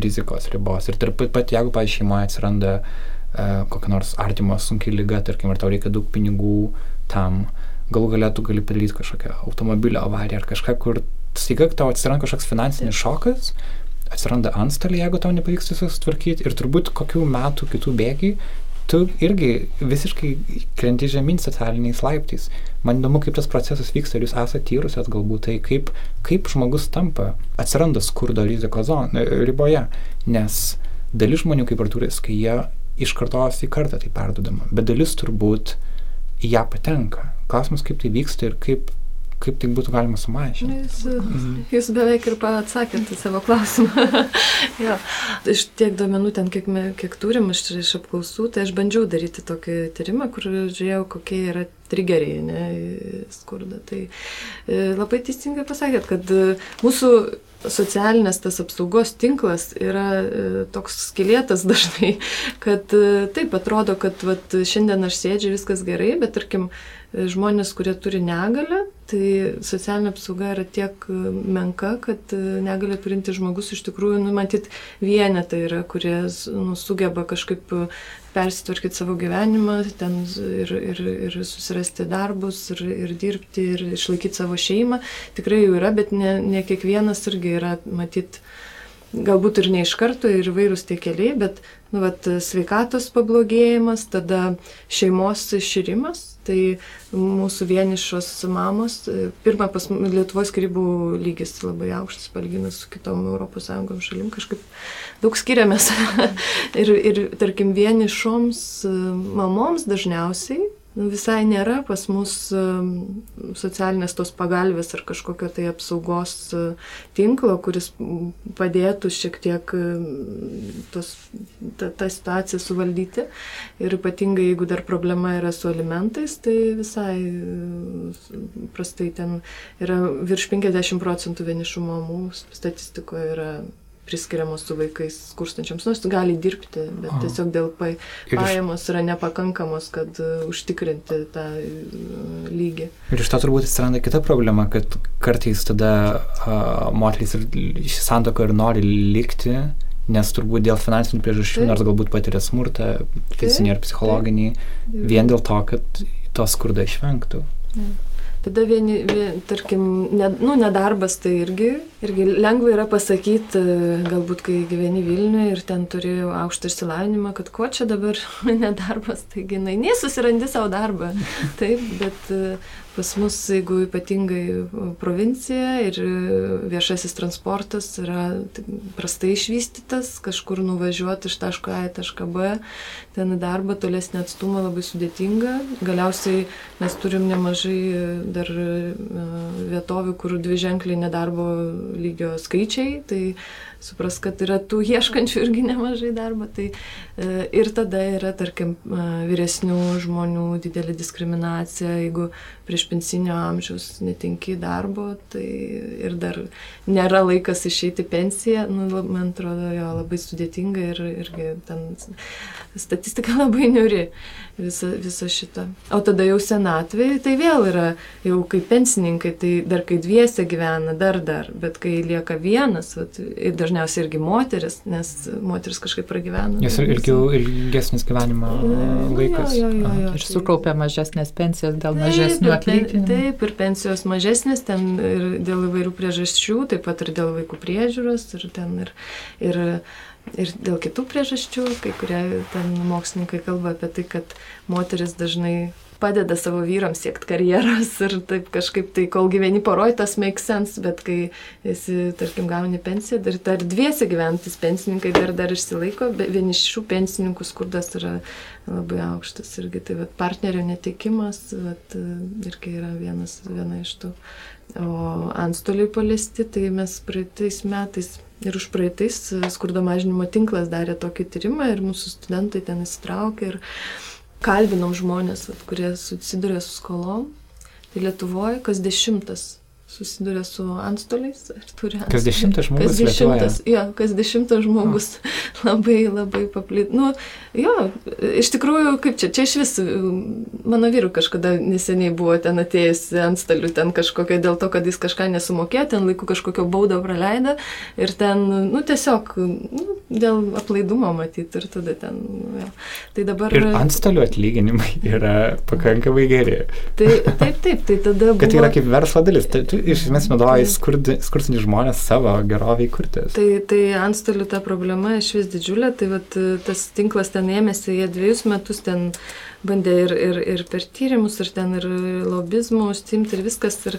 rizikos ribos. Ir taip pat, jeigu, pavyzdžiui, šeimoje atsiranda uh, kokia nors artimo sunkiai lyga, tarkim, ar tau reikia daug pinigų tam, galų galėtų gali padaryti kažkokią automobilio avariją ar kažką, kur staiga tau atsiranda kažkoks finansinis šokas, atsiranda antstoliai, jeigu tau nepavyks visus tvarkyti ir turbūt kokių metų kitų bėgiai tu irgi visiškai krenti žemyn socialiniais laiptais. Man įdomu, kaip tas procesas vyksta, ar jūs esate tyrusios galbūt tai, kaip, kaip žmogus tampa, atsiranda skurdo rizikos e, riboje, nes dalis žmonių, kaip Arturis, kai jie iš kartos į kartą tai perdodama, bet dalis turbūt į ją patenka. Klausimas, kaip tai vyksta ir kaip kaip tai būtų galima sumažinti. Jūs, mhm. jūs beveik ir atsakėte savo klausimą. jo. Iš tiek duomenų ten, kiek, kiek turim iš, iš apklausų, tai aš bandžiau daryti tokį tyrimą, kur žiūrėjau, kokie yra trigeriai, ne, skurdą. Tai e, labai teisingai pasakėt, kad e, mūsų socialinės tas apsaugos tinklas yra e, toks skilėtas dažnai, kad e, taip atrodo, kad vat, šiandien aš sėdžiu, viskas gerai, bet tarkim, e, žmonės, kurie turi negalę, tai socialinė apsauga yra tiek menka, kad negalė turinti žmogus iš tikrųjų, nu, matyt, vienetai yra, kurie nu, sugeba kažkaip persitvarkyti savo gyvenimą ten ir, ir, ir susirasti darbus, ir, ir dirbti, ir išlaikyti savo šeimą. Tikrai jų yra, bet ne, ne kiekvienas irgi yra, matyt, galbūt ir ne iš karto, ir vairūs tie keliai, bet nu, vat, sveikatos pablogėjimas, tada šeimos širimas, Tai mūsų vienišos mamos, pirmą pas Lietuvos skirybų lygis labai aukštas, palyginus su kitom ES šalim, kažkaip daug skiriamės. ir, ir, tarkim, vienišoms mamoms dažniausiai nu, visai nėra pas mus socialinės tos pagalbės ar kažkokio tai apsaugos uh, tinklo, kuris padėtų šiek tiek tos, tą, tą situaciją suvaldyti. Ir ypatingai, jeigu dar problema yra su alimentais, tai visai uh, prastai ten yra virš 50 procentų vienišų mamų statistikoje yra priskiriamos su vaikais skurstančiams, nors gali dirbti, bet Aha. tiesiog dėl pa, pajamos yra nepakankamos, kad uh, užtikrinti tą uh, lygį. Ir iš to turbūt atsiranda kita problema, kad kartais tada uh, moterys ir santoka ir nori likti, nes turbūt dėl finansinių priežasčių, nors galbūt patiria smurtą, fizinį ar psichologinį, vien dėl to, kad to skurdą išvengtų. Taip. Tada vieni, vien, tarkim, ne, nu, nedarbas tai irgi, irgi lengva yra pasakyti, galbūt kai gyveni Vilniuje ir ten turi aukštą išsilavinimą, kad ko čia dabar nedarbas, taigi, na, nesusirandi savo darbą. Taip, bet Pas mus, jeigu ypatingai provincija ir viešasis transportas yra prastai išvystytas, kažkur nuvažiuoti iš taško A į tašką B, ten į darbą tolesnį atstumą labai sudėtinga. Galiausiai mes turim nemažai dar vietovių, kur dvi ženkliai nedarbo lygio skaičiai, tai supras, kad yra tų ieškančių irgi nemažai darbo. Tai, e, ir tada yra, tarkim, e, vyresnių žmonių didelė diskriminacija, jeigu prieš pensinio amžiaus netinki darbo, tai ir dar nėra laikas išeiti pensiją, nu, man atrodo, jo labai sudėtinga ir irgi ten statistika labai niuri visą, visą šitą. O tada jau senatvė, tai vėl yra, jau kaip pensininkai, tai dar kai dviese gyvena, dar dar, bet kai lieka vienas, vat, ir dažniausiai irgi moteris, nes moteris kažkaip pragyvena. Jis tai ilgiau, ilgesnis gyvenimo laikas. Jo, jo, jo, jo, ir sukaupia mažesnės pensijas dėl taip, mažesnių atlyginimų. Taip, ir pensijos mažesnės ten ir dėl įvairių priežasčių, taip pat ir dėl vaikų priežiūros, ir ten ir, ir ir dėl kitų priežasčių, kai kurie ten mokslininkai kalba apie tai, kad moteris dažnai padeda savo vyrams siekti karjeros ir taip kažkaip tai, kol gyveni poroj, tas makes sense, bet kai esi, tarkim, gauni pensiją, dar, dar dviesi gyventis pensininkai dar dar išsilaiko, vienišių pensininkų skurdas yra labai aukštas irgi, tai vat, partnerio netikimas vat, irgi yra vienas, viena iš tų. O antstoliai paliesti, tai mes praeitais metais Ir už praeitais skurdo mažinimo tinklas darė tokį tyrimą ir mūsų studentai ten įsitraukė ir kalbinom žmonės, vat, kurie susiduria su skolom. Tai Lietuvoje kas dešimtas susiduria su antstoliais ir turi antstolius. Kas dešimtas žmogus. Kas dešimtas, jo, kas dešimtas žmogus oh. labai labai paplit. Nu, jo, iš tikrųjų, kaip čia, čia iš vis, mano vyru kažkada neseniai buvo ten atėjęs antstolių, ten kažkokia dėl to, kad jis kažką nesumokė, ten laiku kažkokio baudą praleido ir ten, nu, tiesiog, nu, dėl aplaidumo matyti ir tada ten, nu, jo. Tai dabar... Ir antstolių atlyginimai yra pakankamai geri. Tai, taip, taip, tai tada... Buvo... Kad tai yra kaip verslo dalis. Tai, iš esmės naudoji skurstantys žmonės savo geroviai kurtis. Tai, tai antstolių ta problema iš vis didžiulė, tai vat, tas tinklas ten ėmėsi, jie dviejus metus ten bandė ir, ir, ir per tyrimus, ir ten ir lobizmų užsimti ir viskas. Ir,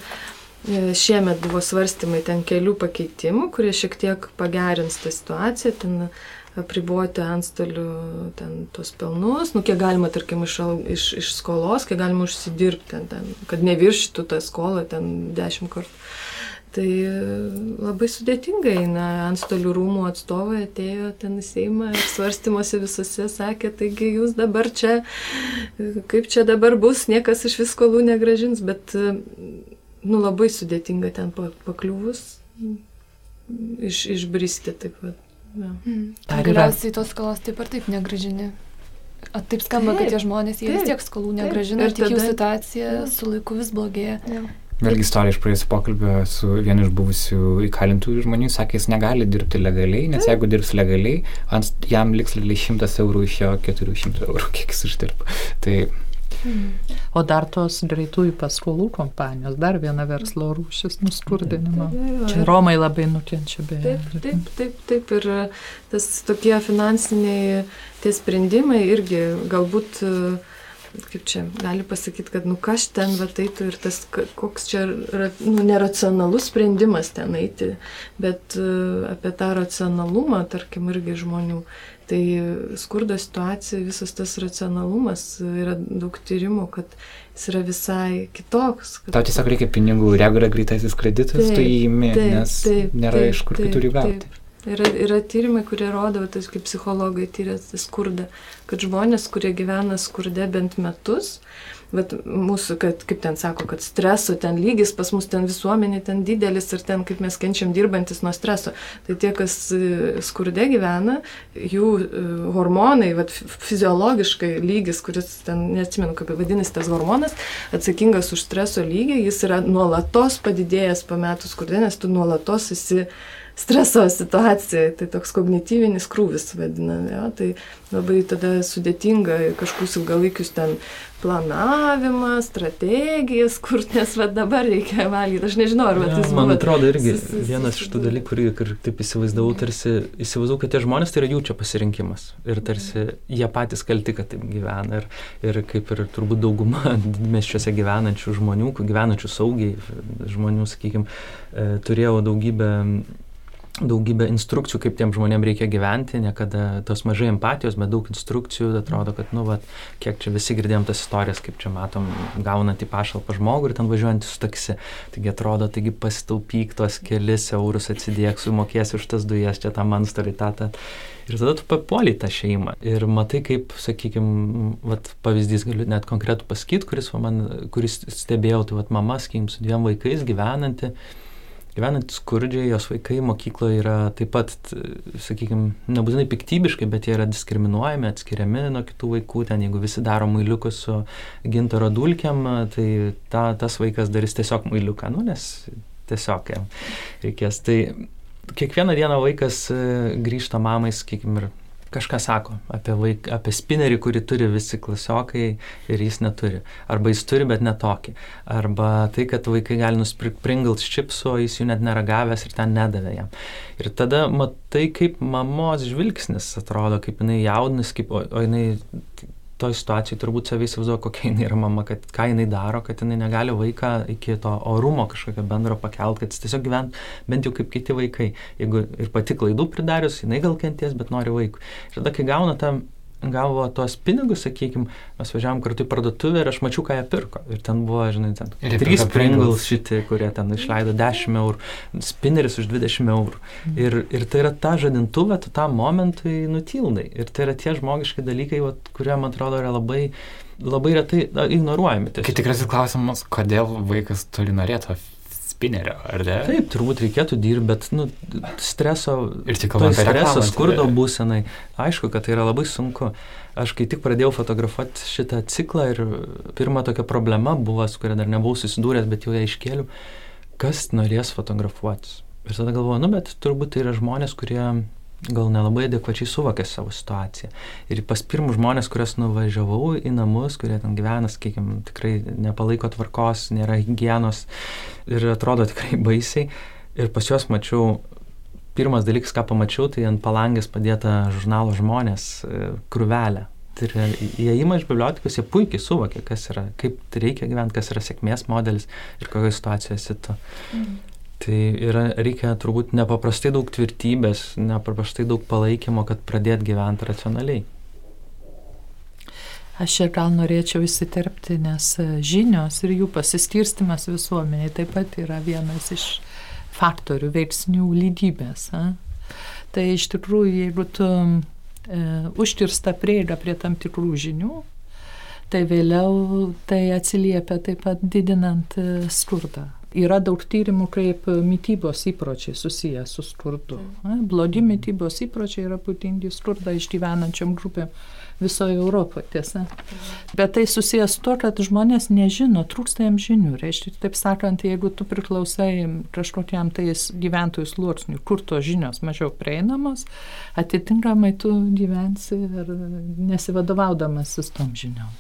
e, Šiemet buvo svarstymai ten kelių pakeitimų, kurie šiek tiek pagerins tą situaciją. Ten apriboti antstolių ten tos pelnus, nu kiek galima, tarkim, iš, iš, iš skolos, kiek galima užsidirbti, ten, ten, kad neviršytų tą skolą ten dešimt kartų. Tai labai sudėtingai eina antstolių rūmų atstovai atėjo ten į Seimą ir svarstymuose visose sakė, taigi jūs dabar čia, kaip čia dabar bus, niekas iš viskolų negražins, bet nu, labai sudėtinga ten pakliuvus iš, išbristi taip pat. Ja. Mm. Galiausiai tos skolos taip ar taip negražini. O taip skamba, taip, kad tie žmonės, jie taip, vis tiek skolų negražina ir tik tada... jų situacija ja. su laiku vis blogėja. Ja. Vėlgi istorija iš praėjusio pokalbio su vienu iš buvusių įkalintų žmonių, sakė, jis negali dirbti legaliai, nes jeigu dirbs legaliai, ant, jam liks realiai 100 eurų iš jo 400 eurų, kiek jis uždirba. Tai O dar tos greitųjų paskolų kompanijos, dar viena verslo rūšis nuskurdinimo. Čia Romai labai nukenčia beje. Taip, taip, taip, taip. Ir tas tokie finansiniai tie sprendimai irgi galbūt uh, kaip čia gali pasakyti, kad nu kas ten va eitų ir tas koks čia nu, neracionalus sprendimas ten eiti, bet uh, apie tą racionalumą, tarkim, irgi žmonių. Tai skurdo situacija, visas tas racionalumas, yra daug tyrimų, kad jis yra visai kitoks. Kad... Tau tiesiog reikia pinigų jeigu yra greitasis kreditas, taip, tai įimi, nes taip, nėra taip, iš kur kitur jų gauti. Taip. Yra, yra tyrimai, kurie rodo, tas kaip psichologai tyrė skurdą, kad žmonės, kurie gyvena skurde bent metus, bet mūsų, kad, kaip ten sako, kad streso ten lygis pas mus ten visuomenė ten didelis ir ten kaip mes kenčiam dirbantis nuo streso, tai tie, kas e, skurde gyvena, jų e, hormonai, vat, fiziologiškai lygis, kuris ten, neatsimenu, kaip vadinasi tas hormonas, atsakingas už streso lygį, jis yra nuolatos padidėjęs pametus skurde, nes tu nuolatos esi streso situacijai, tai toks kognityvinis krūvis vadiname, ja, tai labai tada sudėtinga kažkokius ilgalaikius ten planavimą, strategijas, kur nes va dabar reikia valgyti, aš nežinau, ar ja, tas man buvo, atrodo irgi sus, sus, vienas iš tų dalykų, kurį taip įsivaizdavau, tarsi įsivaizdavau, kad tie žmonės tai yra jų čia pasirinkimas ir tarsi jie patys kalti, kad taip gyvena ir, ir kaip ir turbūt dauguma miesčiuose gyvenančių žmonių, gyvenančių saugiai žmonių, sakykime, turėjau daugybę daugybę instrukcijų, kaip tiem žmonėm reikia gyventi, niekada tos mažai empatijos, bet daug instrukcijų, atrodo, kad, nu, va, kiek čia visi girdėjom tas istorijas, kaip čia matom, gaunant į pašalpą žmogų ir ten važiuojant su taksi. Taigi atrodo, taigi pasitaupyk tos kelis eurus atsidėk, sumokėsi už tas dujas, čia tą man storytatą. Ir tada tu papuoliai tą šeimą. Ir matai, kaip, sakykime, pavyzdys galiu net konkretų pasakyti, kuris, man, kuris stebėjau, tai vat, mama, sakykim, su dviem vaikais gyvenanti gyvenantys skurdžiai, jos vaikai mokykloje yra taip pat, sakykime, nebūtinai piktybiškai, bet jie yra diskriminuojami, atskiriami nuo kitų vaikų. Ten jeigu visi daro mailiukus su gintaro dulkiam, tai ta, tas vaikas darys tiesiog mailiuką, nu, nes tiesiog jam reikės. Tai kiekvieną dieną vaikas e, grįžta mamai, sakykime, ir kažką sako apie, vaik, apie spinerį, kurį turi visi klasiokai ir jis neturi. Arba jis turi, bet netokį. Arba tai, kad vaikai gali nusipirkti Pringles čipsų, jis jų net nėra gavęs ir ten nedavė jam. Ir tada matai, kaip mamos žvilgsnis atrodo, kaip jinai jaudinas, kaip, o, o jinai toj situacijai turbūt savai įsivaizduoja, kokia jinai yra mama, kad ką jinai daro, kad jinai negali vaiką iki to orumo kažkokio bendro pakelt, kad jis tiesiog gyvent bent jau kaip kiti vaikai. Jeigu ir pati klaidų pridarius, jinai gal kenties, bet nori vaikų. Ir tada, kai gauna tą gavo tuos pinigus, sakykime, mes važiavom kartu į parduotuvę ir aš mačiau, ką jie pirko. Ir ten buvo, žinai, ten ir trys Pringles šitie, kurie ten išleido 10 eurų, spinneris už 20 eurų. Mm. Ir, ir tai yra ta žadintuvė, tu tam momentui nutildai. Ir tai yra tie žmogiški dalykai, vat, kurie, man atrodo, yra labai labai retai ignoruojami. Tiesiog. Kai tikrasis klausimas, kodėl vaikas turi norėti spinerio, ar ne? Taip, turbūt reikėtų dirbti, bet nu, streso, ir tik kalbant apie streso, skurdo būsenai, aišku, kad tai yra labai sunku. Aš kai tik pradėjau fotografuoti šitą ciklą ir pirma tokia problema buvo, su kuria dar nebuvau susidūręs, bet jau ją iškėliau, kas norės fotografuotis. Ir tada galvoju, nu, bet turbūt tai yra žmonės, kurie gal nelabai adekvačiai suvokė savo situaciją. Ir pas pirmus žmonės, kuriuos nuvažiavau į namus, kurie ten gyvena, sakykime, tikrai nepalaiko tvarkos, nėra hygienos ir atrodo tikrai baisiai. Ir pas juos mačiau, pirmas dalykas, ką pamačiau, tai ant palangės padėta žurnalo žmonės e, krūvelė. Tai yra įėjimą iš bibliotekos, jie puikiai suvokė, kas yra, kaip reikia gyventi, kas yra sėkmės modelis ir kokioje situacijoje esi tu. Mm. Tai yra, reikia turbūt nepaprastai daug tvirtybės, nepaprastai daug palaikymo, kad pradėt gyventi racionaliai. Aš čia gal norėčiau įsiterpti, nes žinios ir jų pasiskirstimas visuomeniai taip pat yra vienas iš faktorių, veiksnių lydybės. A? Tai iš tikrųjų, jeigu tu e, užkirsta prieiga prie tam tikrų žinių, tai vėliau tai atsiliepia taip pat didinant e, skurdą. Yra daug tyrimų, kaip mytybos įpročiai susiję su skurdu. Blogi mytybos įpročiai yra būdingi skurdą išgyvenančiam grupėm visoje Europoje, tiesa. Bet tai susijęs su to, kad žmonės nežino, trūksta jam žinių. Reiškia, taip sakant, jeigu tu priklausai kažkokiam tais gyventojų sluoksniui, kur tos žinios mažiau prieinamos, atitinkamai tu gyvensi ir nesivadovaudamas su tom žiniom.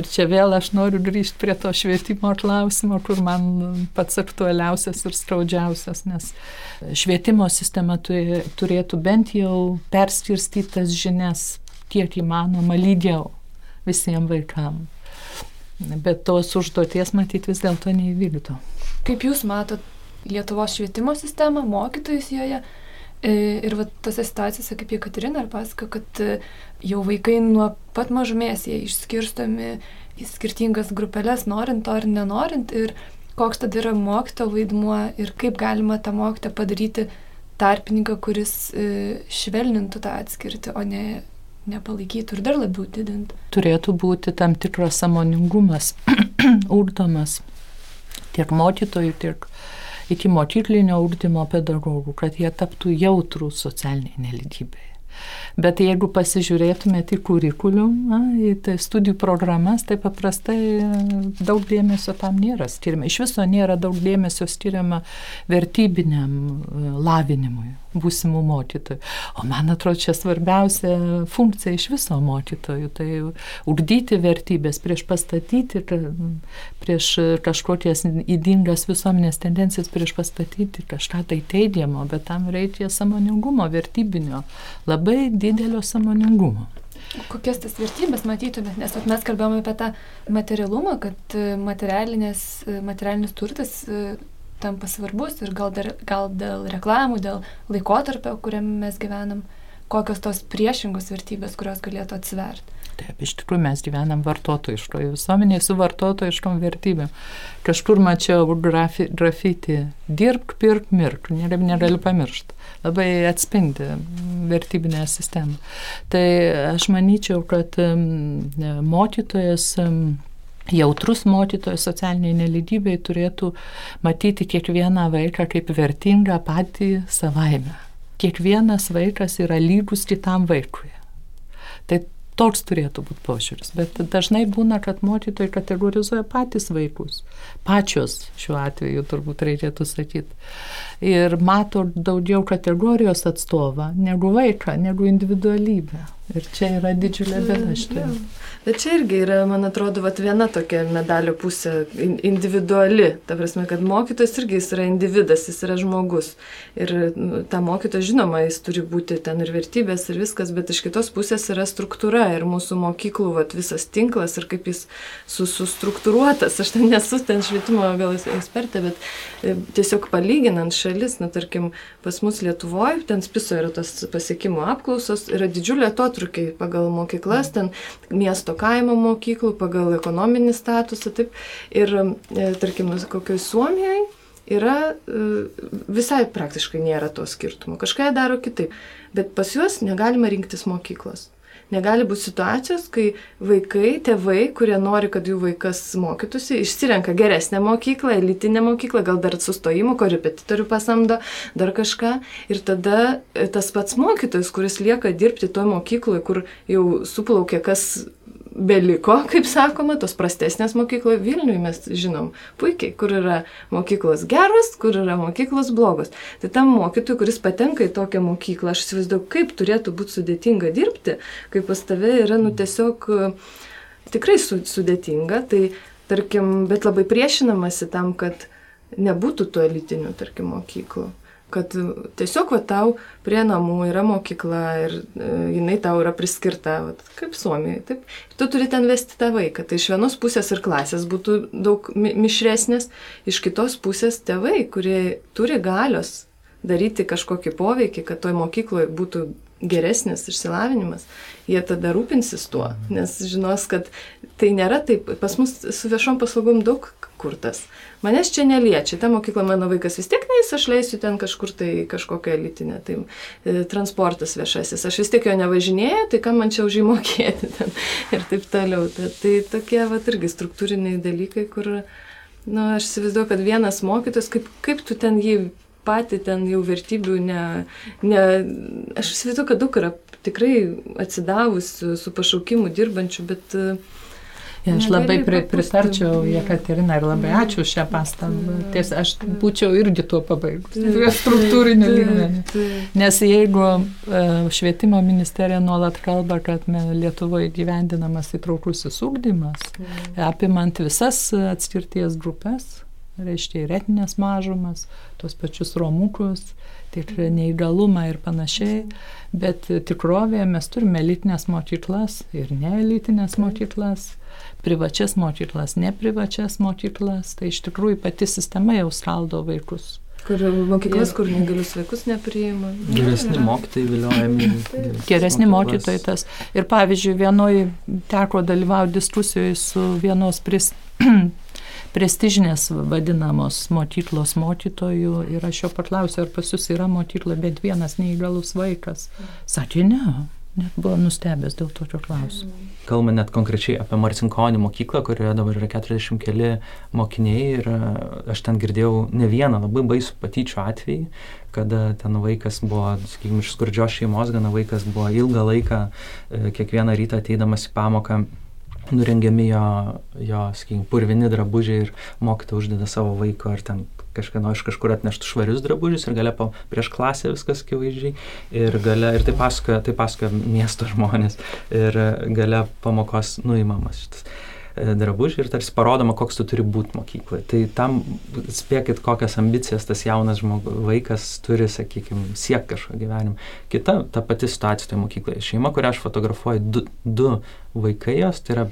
Ir čia vėl aš noriu grįžti prie to švietimo klausimo, kur man pats aktualiausias ir skaudžiausias, nes švietimo sistema turėtų bent jau perskirstytas žinias kiek įmanoma lygiau visiems vaikams. Bet tos užduoties matyti vis dėlto neįvykdo. Kaip Jūs matot Lietuvos švietimo sistemą, mokytojus joje ir va, tose situacijose, kaip Jekaterina ir pasako, kad e, jau vaikai nuo pat mažumės jie išskirstomi į skirtingas grupelės, norint to ar nenorint, ir koks tada yra mokyto vaidmuo ir kaip galima tą mokytą padaryti tarpininką, kuris e, švelnintų tą atskirtį, o ne nepalaikytų ir dar labiau didintų. Turėtų būti tam tikras samoningumas ūkdomas tiek mokytojų, tiek iki mokyklinio ūkdymo pedagogų, kad jie taptų jautrų socialiniai neligybei. Bet jeigu pasižiūrėtumėte į kurikulum, į tai studijų programas, tai paprastai daug dėmesio tam nėra skiriama. Iš viso nėra daug dėmesio skiriama vertybiniam e, lavinimui būsimų mokytojų. O man atrodo, čia svarbiausia funkcija iš viso mokytojų - tai ugdyti vertybės prieš pastatyti, prieš kažkokias įdingas visuomenės tendencijas, prieš pastatyti kažką tai teigiamo, bet tam reikia samoningumo, vertybinio, labai didelio samoningumo. Kokias tas vertybės matytumėt, nes mes kalbėjome apie tą materialumą, kad materialinis turtas tampa svarbus ir gal, dar, gal dėl reklamų, dėl laikotarpio, kuriame mes gyvenam, kokios tos priešingos vertybės, kurios galėtų atsiverti. Taip, iš tikrųjų mes gyvenam vartotojiškoje visuomenėje su vartotojiškom vertybėm. Kažkur mačiau grafi, grafitį dirbk, pirk, mirk, negali pamiršti. Labai atspindi vertybinę sistemą. Tai aš manyčiau, kad mokytojas jautrus mokytojas socialiniai nelygybei turėtų matyti kiekvieną vaiką kaip vertingą patį savaime. Kiekvienas vaikas yra lygus kitam vaikui. Tai toks turėtų būti požiūris. Bet dažnai būna, kad mokytojai kategorizuoja patys vaikus. Pačios šiuo atveju turbūt reikėtų sakyti. Ir mato daugiau kategorijos atstovą negu vaiką, negu individualybę. Ir čia yra didžiulė bėda štai. Bet čia irgi yra, man atrodo, vat, viena tokia medalio pusė - individuali. Ta prasme, kad mokytojas irgi jis yra individas, jis yra žmogus. Ir nu, ta mokytoja, žinoma, jis turi būti ten ir vertybės ir viskas, bet iš kitos pusės yra struktūra ir mūsų mokyklų vat, visas tinklas ir kaip jis su, sustruktūruotas. Aš ten nesu ten švietimo gal ekspertė, bet e, tiesiog palyginant šalis, na tarkim, pas mus Lietuvoje, ten spiso yra tas pasiekimų apklausos, yra didžiulė atotrukiai pagal mokyklas, ten miesto kaimo mokyklų pagal ekonominį statusą. Taip, ir, e, tarkim, kokioje Suomijoje yra e, visai praktiškai nėra to skirtumo. Kažką daro kitaip. Bet pas juos negalima rinktis mokyklos. Negali būti situacijos, kai vaikai, tėvai, kurie nori, kad jų vaikas mokytųsi, išsirenka geresnę mokyklą, elitinę mokyklą, gal dar sustojimų, korepetitorių pasamdo, dar kažką. Ir tada e, tas pats mokytojas, kuris lieka dirbti toje mokykloje, kur jau suplaukė kas beliko, kaip sakoma, tos prastesnės mokykloje Vilniuje mes žinom puikiai, kur yra mokyklos geros, kur yra mokyklos blogos. Tai tam mokytojui, kuris patenka į tokią mokyklą, aš įsivaizduoju, kaip turėtų būti sudėtinga dirbti, kai pas tave yra, nu, tiesiog tikrai sudėtinga, tai tarkim, bet labai priešinamasi tam, kad nebūtų tų elitinių, tarkim, mokyklų kad tiesiog va, tau prie namų yra mokykla ir e, jinai tau yra priskirta, va, kaip Suomijai. Taip, tu turi ten vesti tą vaiką. Tai iš vienos pusės ir klasės būtų daug mi mišresnės, iš kitos pusės tėvai, kurie turi galios daryti kažkokį poveikį, kad toj mokykloje būtų geresnis išsilavinimas, jie tada rūpinsis tuo, nes žinos, kad tai nėra taip, pas mus su viešom paslaugom daug kurtas. Manęs čia neliečia, ta mokykla mano vaikas vis tiek neįs, aš leisiu ten kažkur tai kažkokią elitinę, tai e, transportas viešasis, aš vis tiek jo nevažinėjau, tai kam man čia už jį mokėti ten ir taip toliau. Tai, tai tokie va irgi struktūriniai dalykai, kur, na, nu, aš įsivaizduoju, kad vienas mokytas, kaip, kaip tu ten jį pati ten jau vertybių ne, ne aš įsivaizduoju, kad daug yra tikrai atsidavusių su pašaukimu dirbančių, bet uh, Ja, aš labai pri, pritarčiau Jekaterina ir labai ačiū šią pastabą. Ties aš būčiau irgi tuo pabaigus. Struktūrinį lygmenį. Nes jeigu e, švietimo ministerija nuolat kalba, kad Lietuvoje gyvendinamas įtraukusis ūkdymas, apimant visas atskirties grupės, reiškia ir etinės mažumas, tuos pačius romukus, tiek neįgalumą ir panašiai, bet tikrovėje mes turime elitinės mokyklas ir neelitinės mokyklas privačias mokyklas, neprivačias mokyklas, tai iš tikrųjų pati sistema jau skaldo vaikus. Kur mokyklas, kur negalius vaikus nepriima. Geresni mokytojai viliojami. Geresni mokytojai tas. Ir pavyzdžiui, vienoje teko dalyvauti diskusijoje su vienos pris, prestižinės vadinamos mokyklos mokytojų ir aš jo paklausiau, ar pas jūs yra mokykla, bet vienas neįgalus vaikas. Sakė, ne, net buvo nustebęs dėl tokio klausimo. Kalba net konkrečiai apie Marcinkonį mokyklą, kurioje dabar yra 40 keli mokiniai ir e, aš ten girdėjau ne vieną labai baisų patyčių atvejį, kada ten vaikas buvo, sakykime, iš skurdžios šeimos, gana vaikas buvo ilgą laiką, e, kiekvieną rytą ateidamas į pamoką nurengiami jo, jo sakykime, purvini drabužiai ir mokytoja uždeda savo vaiko ar ten kažkieno iš kažkur atneštų švarius drabužius ir gale po, prieš klasę viskas akivaizdžiai. Ir gale, ir tai pasakoja, tai pasakoja miesto žmonės. Ir gale pamokos nuimamas šitas drabužį ir tarsi parodoma, koks tu turi būti mokykloje. Tai tam spėkit, kokias ambicijas tas jaunas žmogus, vaikas turi, sakykime, siekti kažko gyvenimo. Kita, ta pati situacija toje mokykloje. Šeima, kurią aš fotografuoju, du, du vaikai jos, tai yra,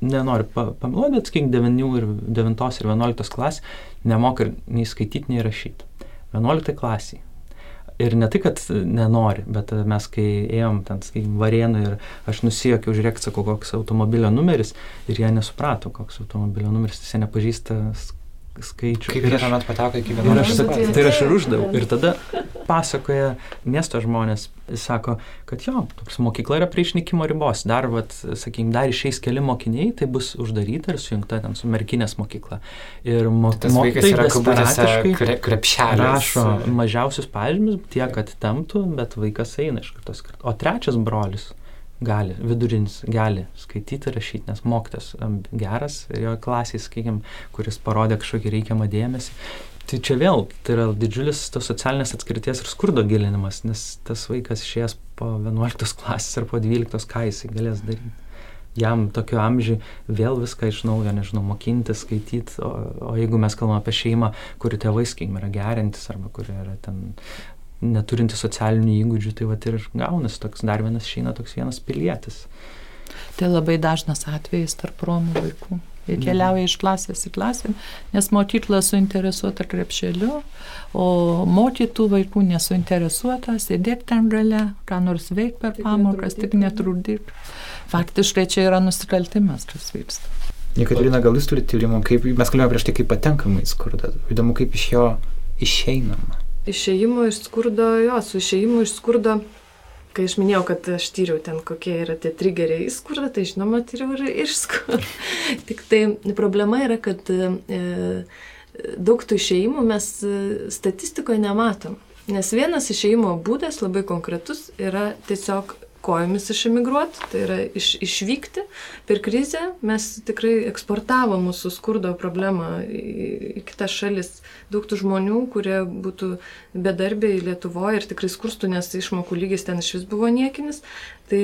nenoriu pameluoti, bet, sakykim, 9 ir 9 ir 11 klasė, nemoka nei skaityti, nei rašyti. 11 klasiai. Ir ne tai, kad nenori, bet mes kai ėjom ten, sakykim, varėnų ir aš nusijokiau, žiūrėk, sakau, koks automobilio numeris ir jie nesuprato, koks automobilio numeris, jis nepažįsta skaičių. Kaip jie tuomet pateko iki vienos? Ir aš sakau, tai aš ir uždaviau. Ir tada pasakoja miesto žmonės, sako, kad jo, toks mokykla yra prie išnykimo ribos. Dar, vat, sakykim, dar išeis keli mokiniai, tai bus uždaryta ir sujungta ten su merkinės mokykla. Ir mo tas vaikas yra kabutėse krepšelė. Rašo mažiausius pažymius tiek, kad temptų, bet vaikas eina iš kartos. O trečias brolis gali, vidurinis gali skaityti rašyti, nes mokytas geras jo klasiai, sakykime, kuris parodė kažkokį reikiamą dėmesį. Tai čia vėl, tai yra didžiulis tos socialinės atskirties ir skurdo gilinimas, nes tas vaikas išėjęs po 11 klasės ar po 12, ką jisai galės daryti. Jam tokio amžiai vėl viską iš naujo, nežinau, mokintis, skaityti, o, o jeigu mes kalbame apie šeimą, kuri tėvai, sakykime, yra gerintis arba kuri yra ten neturinti socialinių įgūdžių, tai va ir gaunasi toks dar vienas šeina, toks vienas pilietis. Tai labai dažnas atvejis tarp romų vaikų. Jie mhm. keliauja iš klasės į klasę, nes mokykla suinteresuota krepšeliu, o mokytų vaikų nesuinteresuota, sėdėk ten gale, ką nors veik per tik pamokas, tik netrukdyk. Faktiškai čia yra nusikaltimas, kas vyksta. Jekaterina, gal jūs turite tyrimų, kaip mes kalbėjome prieš tai, kaip patenkama į skurdą. Įdomu, kaip iš jo išeinama išėjimo iš skurdo, jo, su išėjimu iš skurdo, kai aš minėjau, kad aš tyriau ten, kokie yra tie trigeriai į skurdą, tai žinoma, tyriau ir iš skurdo. Tik tai problema yra, kad e, daug tų išėjimų mes e, statistikoje nematom. Nes vienas išėjimo būdas labai konkretus yra tiesiog kojomis išemigruoti, tai yra iš, išvykti. Per krizę mes tikrai eksportavom mūsų skurdo problemą į, į kitas šalis. Daug tų žmonių, kurie būtų bedarbiai Lietuvoje ir tikrai skurstų, nes išmokų lygis ten iš vis buvo niekinis, tai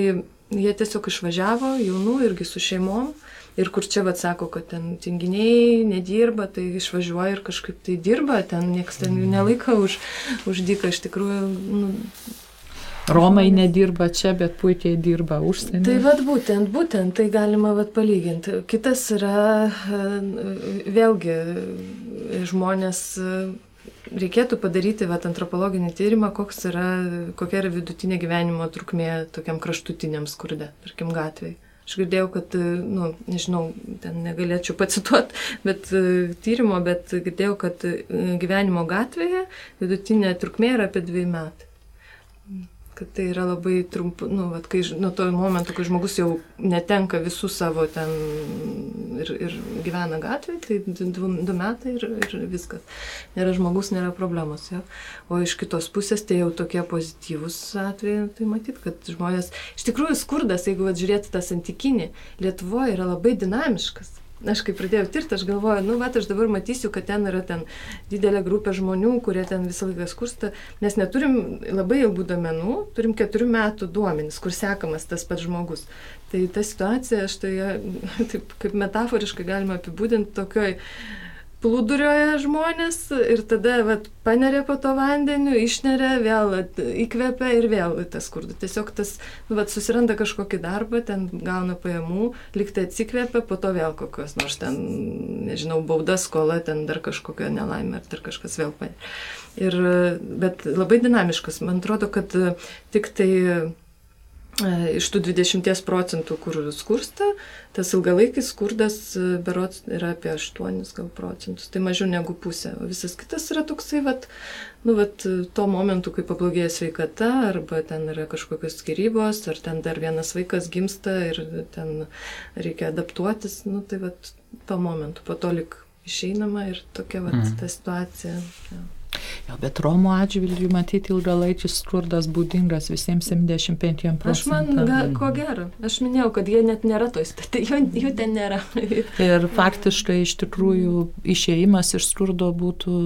jie tiesiog išvažiavo, jaunų irgi su šeimom. Ir kur čia vad sako, kad ten tinginiai nedirba, tai išvažiuoja ir kažkaip tai dirba, ten niekas ten jų nelaiko už, už dyką. Iš tikrųjų, nu, Romai nedirba čia, bet puikiai dirba užsienyje. Tai vad būtent, būtent tai galima vad palyginti. Kitas yra vėlgi žmonės reikėtų padaryti vat, antropologinį tyrimą, yra, kokia yra vidutinė gyvenimo trukmė tokiam kraštutiniam skurde, tarkim, gatvėje. Aš girdėjau, kad, nu, nežinau, ten negalėčiau pacituoti, bet tyrimo, bet girdėjau, kad gyvenimo gatvėje vidutinė trukmė yra apie dviejų metų kad tai yra labai trumpu, nu, vat, kai, nuo to momento, kai žmogus jau netenka visų savo ten ir, ir gyvena gatvėje, tai du, du metai ir, ir viskas. Nėra žmogus, nėra problemos. Jo. O iš kitos pusės tai jau tokie pozityvūs atvejai, tai matyt, kad žmonės, iš tikrųjų skurdas, jeigu vat, žiūrėti tą santykinį, Lietuvoje yra labai dinamiškas aš kai pradėjau tirti, aš galvoju, nu, bet aš dabar matysiu, kad ten yra ten didelė grupė žmonių, kurie ten visą laiką skursta, nes neturim labai ilgų domenų, turim keturių metų duomenys, kur sekamas tas pats žmogus. Tai ta situacija, aš tai taip kaip metaforiškai galima apibūdinti tokioj plūdurioja žmonės ir tada vat, paneria po to vandeniu, išneria, vėl įkvepia ir vėl tas skurdas. Tiesiog tas vat, susiranda kažkokį darbą, ten gauna pajamų, liktai atsikvepia, po to vėl kokios nors ten, nežinau, bauda, skola, ten dar kažkokia nelaimė ar dar kažkas vėl paneria. Ir, bet labai dinamiškas. Man atrodo, kad tik tai iš tų 20 procentų, kur skursta, tas ilgalaikis skurdas e, berots yra apie 8 gal procentus, tai mažiau negu pusė. O visas kitas yra toksai, vat, nu, vat, tuo momentu, kai pablogėja sveikata, arba ten yra kažkokios skirybos, ar ten dar vienas vaikas gimsta ir ten reikia adaptuotis, nu, tai vat, tuo momentu, po to lik išeinama ir tokia vat, mm. ta situacija. Ja. Jo, bet Romų atžvilgių matyti ilgalaikis skurdas būdingas visiems 75 procentų. Aš man, ga, ko gero, aš minėjau, kad jie net nėra to įstatyti, jų, jų ten nėra. ir faktiškai iš tikrųjų išėjimas iš skurdo būtų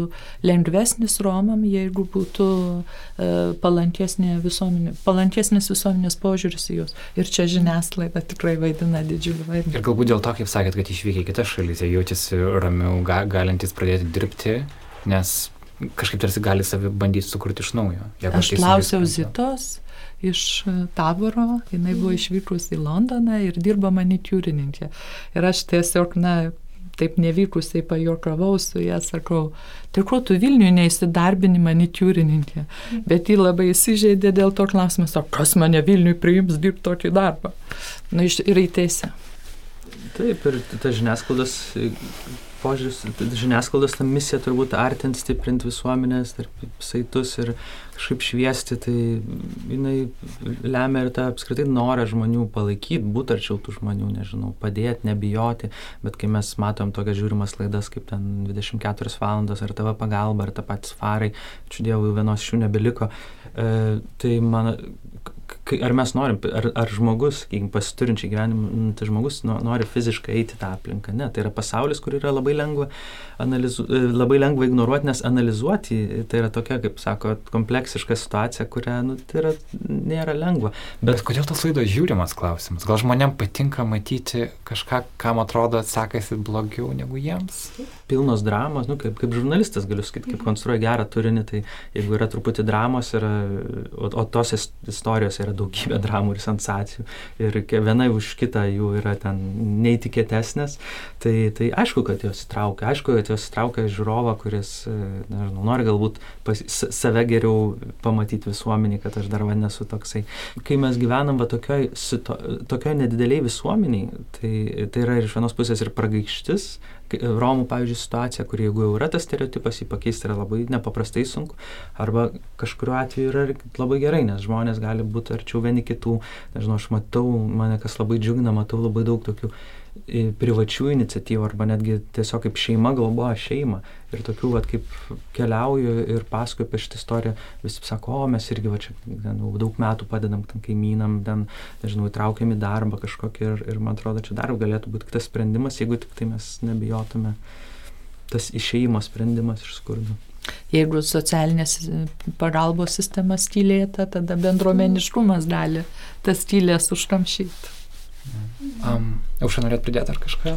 lengvesnis Romam, jeigu būtų e, palankesnė visuomenė, palankesnis visuomenės požiūris į juos. Ir čia žiniasklaida tikrai vaidina didžiulį vaidmenį. Ir galbūt dėl to, kaip sakėt, kad išvykę į kitas šalis, jie jaučiasi ramiau, ga, galintys pradėti dirbti, nes kažkaip tarsi gali savi bandyti sukurti iš naujo. Aš klausiau Zitos iš e, taboro, jinai buvo išvykusi į Londoną ir dirbo manikiūrininkė. Ir aš tiesiog, na, taip nevykusiai pajokavau su ją, sakau, tai ko tu Vilniuje neįsidarbini manikiūrininkė. Bet ji labai įsižeidė dėl to klausimą, sako, kas mane Vilniuje priims dirbti tokį darbą. Na, ir įteisė. Taip, ir ta žiniasklaidos požiūris, žiniasklaidos ta misija turbūt artinti, stiprinti visuomenės, tarp saitus ir kažkaip šviesti, tai jinai lemia ir tą apskritai norą žmonių palaikyti, būti arčiau tų žmonių, nežinau, padėti, nebijoti, bet kai mes matom tokias žiūrimas laidas kaip ten 24 valandos ar tavo pagalba, ar tą patys farai, čia dievui vienos šių nebeliko, e, tai man ar mes norim, ar, ar žmogus, sakykim, pasiturinčiai gyvenimą, nu, tai žmogus nori fiziškai eiti tą aplinką. Ne, tai yra pasaulis, kur yra labai lengva, analizu, e, labai lengva ignoruoti, nes analizuoti tai yra tokia, kaip sako, kompleksiška situacija, kurią, nu, tai yra, nėra lengva. Bet, Bet kodėl tas laidos žiūrimas klausimas? Gal žmonėm patinka matyti kažką, kam atrodo sekasi blogiau negu jiems? Pilnos dramos, nu, kaip, kaip žurnalistas galiu sakyti, kaip konstruoja gerą turinį, tai jeigu yra truputį dramos, yra, o, o tos istorijos yra daugybė dramų ir sensacijų. Ir viena už kitą jų yra ten neįtikėtesnės, tai, tai aišku, kad jos įtraukia, aišku, kad jos įtraukia žiūrovą, kuris, e, nežinau, nori galbūt pas, save geriau pamatyti visuomenį, kad aš dar va nesu toksai. Kai mes gyvenam va tokioj, tokioj nedideliai visuomeniai, tai, tai yra iš vienos pusės ir pragaištis, Romų, pavyzdžiui, situacija, kur jeigu jau yra tas stereotipas, jį pakeisti yra labai nepaprastai sunku, arba kažkuriuo atveju yra labai gerai, nes žmonės gali būti arčiau vieni kitų, nežinau, aš matau, mane kas labai džiugina, matau labai daug tokių privačių iniciatyvų arba netgi tiesiog kaip šeima galvoja šeimą. Ir tokių, vat, kaip keliauju ir pasakoju apie šitą istoriją, visi sako, o mes irgi va čia ten, daug metų padedam tam kaimynam, ten, nežinau, įtraukiam į darbą kažkokį ir, ir man atrodo, čia dar galėtų būti kitas sprendimas, jeigu tik tai mes nebijotume tas išeimo sprendimas iš skurdo. Jeigu socialinės pagalbos sistema stylėta, tada bendruomeniškumas gali tas stylės užkamšyti. Um, Aušą norėt pridėti ar kažką?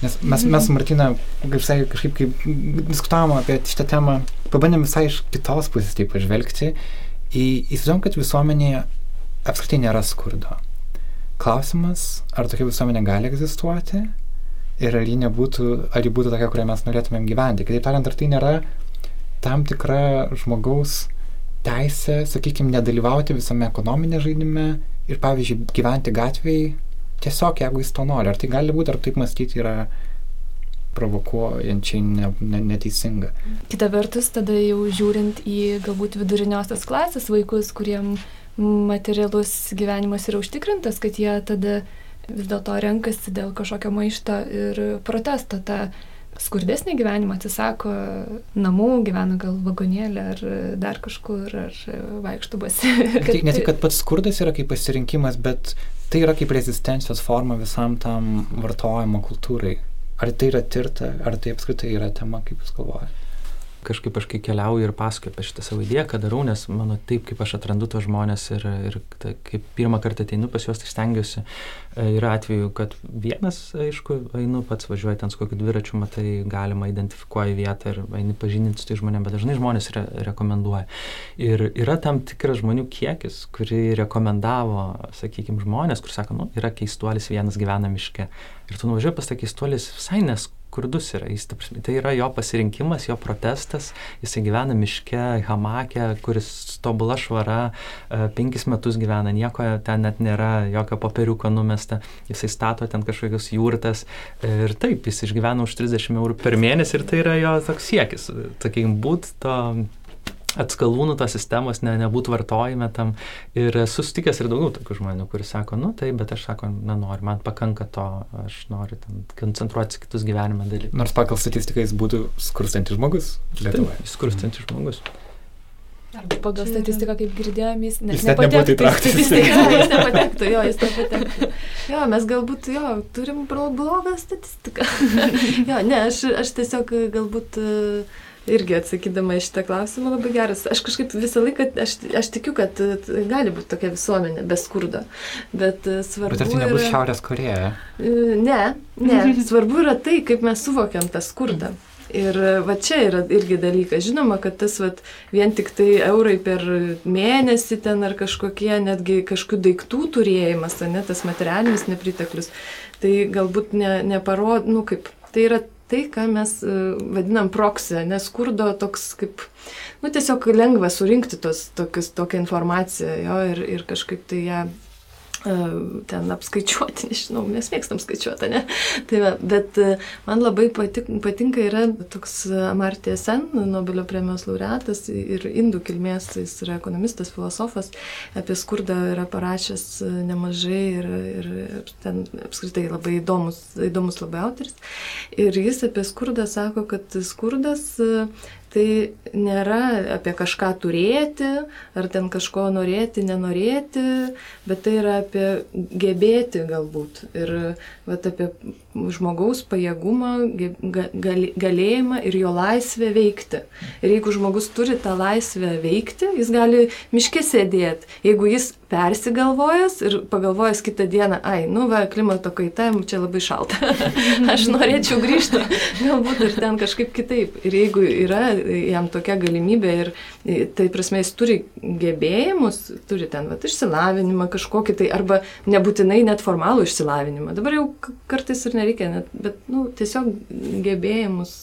Nes mes, mes Martina, kaip visai kažkaip kaip diskutavom apie šitą temą, pabandėm visai iš kitos pusės tai pažvelgti. Įsivaizduom, kad visuomenėje apskritai nėra skurdo. Klausimas, ar tokia visuomenė gali egzistuoti ir ar ji nebūtų, ar ji būtų tokia, kurią mes norėtumėm gyventi. Kitaip tariant, ar tai nėra tam tikra žmogaus teisė, sakykime, nedalyvauti visame ekonominė žaidime ir, pavyzdžiui, gyventi gatvėje tiesiog, jeigu jis to nori. Ar tai gali būti, ar taip mąstyti yra provokuojančiai ne, ne, neteisinga. Kita vertus, tada jau žiūrint į galbūt viduriniosios klasės vaikus, kuriem materialus gyvenimas yra užtikrintas, kad jie tada vis dėlto renkasi dėl kažkokio maišto ir protesto. Ta skurdesnį gyvenimą atsisako namų, gyvena gal vagonėlė ar dar kažkur, ar vaikšto basi. kad... Ne tik, kad pats skurdas yra kaip pasirinkimas, bet tai yra kaip rezistencijos forma visam tam vartojimo kultūrai. Ar tai yra tirta, ar tai apskritai yra tema, kaip Jūs galvojate? Kažkaip aš kai keliauju ir pasakoju apie šitą savo idėją, ką darau, nes mano taip, kaip aš atrandu tos žmonės ir, ir ta, kaip pirmą kartą ateinu pas juos, tai stengiuosi. E, yra atveju, kad vienas, aišku, einu pats važiuoju ten su kokiu dviračiu, matai, galima identifikuoji vietą ir eini pažinti su tai žmonėmis, bet dažnai žmonės re, rekomenduoja. Ir yra tam tikras žmonių kiekis, kurį rekomendavo, sakykime, žmonės, kur sako, nu, yra keistuolis vienas gyvena miške. Ir tu nuvažiuoji pas tą keistuolis visai nes skurdus yra. Jis, tai yra jo pasirinkimas, jo protestas. Jisai gyvena miške, hamake, kuris tobula švara, e, penkis metus gyvena, nieko ten net nėra, jokio popieriuko numesta. Jisai stato ten kažkokius jūrtas. Ir taip, jis išgyvena už 30 eurų per mėnesį ir tai yra jo toks siekis. Sakykime, būt to atskalūnų tos sistemos ne, nebūtų vartojime tam. Ir esu sutikęs ir daugiau tokių žmonių, kurie sako, nu taip, bet aš sako, nenoriu, man pakanka to, aš noriu ten koncentruotis kitus gyvenime dalykus. Nors pagal statistiką jis būtų skurstantis žmogus Lietuvoje. Skurstantis žmogus. Arba pagal statistiką, kaip girdėjom, jis, ne, jis net nepatektų į statistiką. jis nepatektų, jo, jis nepatektų. Jo, mes galbūt, jo, turim blogą statistiką. jo, ne, aš, aš tiesiog galbūt uh, irgi atsakydama į šitą klausimą labai geras. Aš kažkaip visą laiką, aš, aš tikiu, kad gali būti tokia visuomenė be skurdo. Bet svarbu. Bet ar tai nebus yra... Šiaurės Koreja? Ne, ne. svarbu yra tai, kaip mes suvokiam tą skurdą. Ir va čia yra irgi dalykas. Žinoma, kad tas va, vien tik tai eurai per mėnesį ten ar kažkokie netgi kažkokių daiktų turėjimas, ne tas materialinis nepriteklius, tai galbūt ne, neparod, nu kaip, tai yra tai, ką mes e, vadinam proksė, nes skurdo toks kaip, nu tiesiog lengva surinkti tos, tokius, tokią informaciją jo, ir, ir kažkaip tai ją ten apskaičiuoti, nežinau, mes mėgstam skaičiuoti, ne? Tai va, bet e, man labai patik, patinka yra toks Amartė Sen, Nobelio premijos laureatas ir indų kilmės, jis yra ekonomistas, filosofas, apie skurdą yra parašęs nemažai ir, ir ten apskritai labai įdomus, įdomus labai autoris. Ir jis apie skurdą sako, kad skurdas tai nėra apie kažką turėti, ar ten kažko norėti, nenorėti, bet tai yra apie gebėti galbūt. Ir vat, apie žmogaus pajėgumą, galėjimą ir jo laisvę veikti. Ir jeigu žmogus turi tą laisvę veikti, jis gali miške sėdėti. Jeigu jis persigalvojęs ir pagalvojęs kitą dieną, ai, nu va, klimato kaita, čia labai šalta, aš norėčiau grįžti, galbūt ir ten kažkaip kitaip. Ir jeigu yra jam tokia galimybė ir tai prasme jis turi gebėjimus, turi ten va, išsilavinimą kažkokį tai, arba nebūtinai net formalų išsilavinimą. Dabar jau kartais ir nereikia, net, bet nu, tiesiog gebėjimus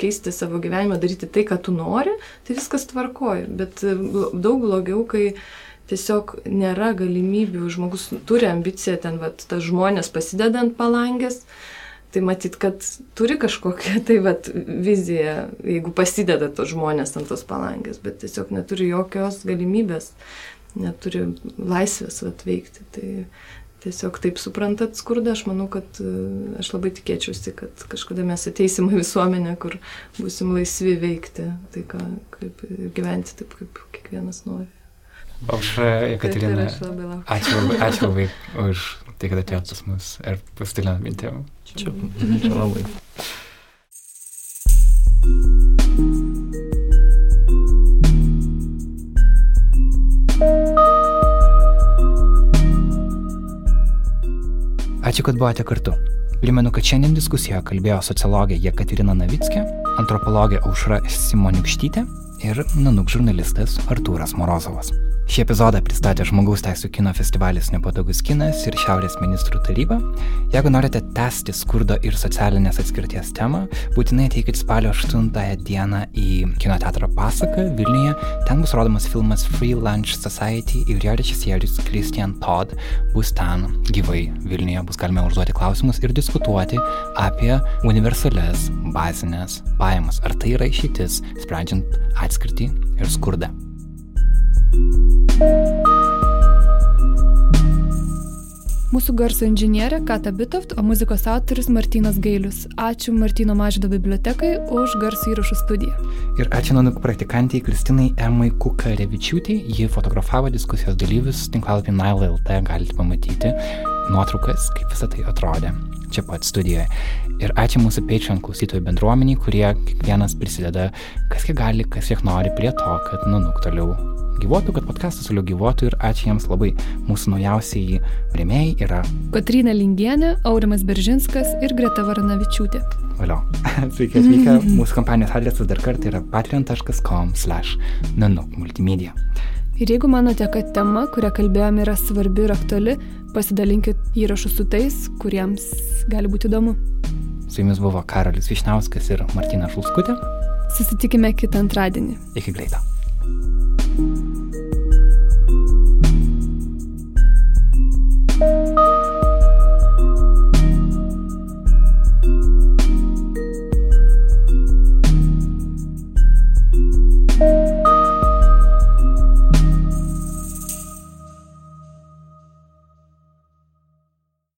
keisti savo gyvenimą, daryti tai, ką tu nori, tai viskas tvarkoja. Bet daug blogiau, kai tiesiog nėra galimybių, žmogus turi ambiciją ten, vat, tas žmonės pasideda ant palangės, tai matyt, kad turi kažkokią tai vat, viziją, jeigu pasideda tos žmonės ant tos palangės, bet tiesiog neturi jokios galimybės, neturi laisvės vat, veikti. Tai tiesiog taip suprantat skurdą, aš manau, kad e, aš labai tikėčiausi, kad kažkada mes ateisim į visuomenę, kur busim laisvi veikti, tai ką, kaip gyventi taip, kaip kiekvienas nori. Aušra Jekaterina. Ačiū, ačiū labai už tai, kad atėjot pas mus ir pasidalinot mintim. Ačiū. Ačiū labai. Ačiū, kad buvote kartu. Primenu, kad šiandien diskusijoje kalbėjo sociologė Jekaterina Navickė, antropologė Aušra Simoniukštytė ir nanuk žurnalistas Artūras Morozovas. Šį epizodą pristatė Žmogaus teisų kino festivalis Nepatogus kinas ir Šiaurės ministrų taryba. Jeigu norite tęsti skurdo ir socialinės atskirties temą, būtinai ateikit spalio 8 dieną į kino teatrą Pasaką Vilniuje. Ten bus rodomas filmas Free Lunch Society ir jo režisierius Christian Todd bus ten gyvai Vilniuje. Bus galima užduoti klausimus ir diskutuoti apie universales bazinės pajamas. Ar tai yra išeitis, sprendžiant atskirtį ir skurdą. Mūsų garso inžinierė Kata Bitoft, o muzikos autoris Martinas Gailius. Ačiū Martino Maždo bibliotekai už garso įrašų studiją. Ir ačiū nanukų praktikantai Kristinai Emai Kukarevičiūtė. Ji fotografavo diskusijos dalyvius tinklalapį Nile.lt. Galite pamatyti nuotraukas, kaip visą tai atrodė čia pat studijoje. Ir ačiū mūsų Patreon klausytojų bendruomeniai, kurie kiekvienas prisideda, kas kiek gali, kas kiek nori prie to, kad nanuk toliau gyvuotų, kad podcastas toliau gyvuotų ir ačiū jiems labai. Mūsų naujausiai rėmėjai yra Katrina Lingienė, Aurimas Beržinskas ir Greta Varanavičiūtė. Valio. Sveiki atvykę. Mūsų kompanijos adresas dar kartą yra patreon.com/nanuk multimedia. Ir jeigu manote, kad tema, kurią kalbėjome, yra svarbi ir aktuali, pasidalinkit įrašus su tais, kuriems gali būti įdomu. Su jumis buvo Karolis Višnauskas ir Martina Šulskutė. Susitikime kitą antradienį. Iki greito. thank you.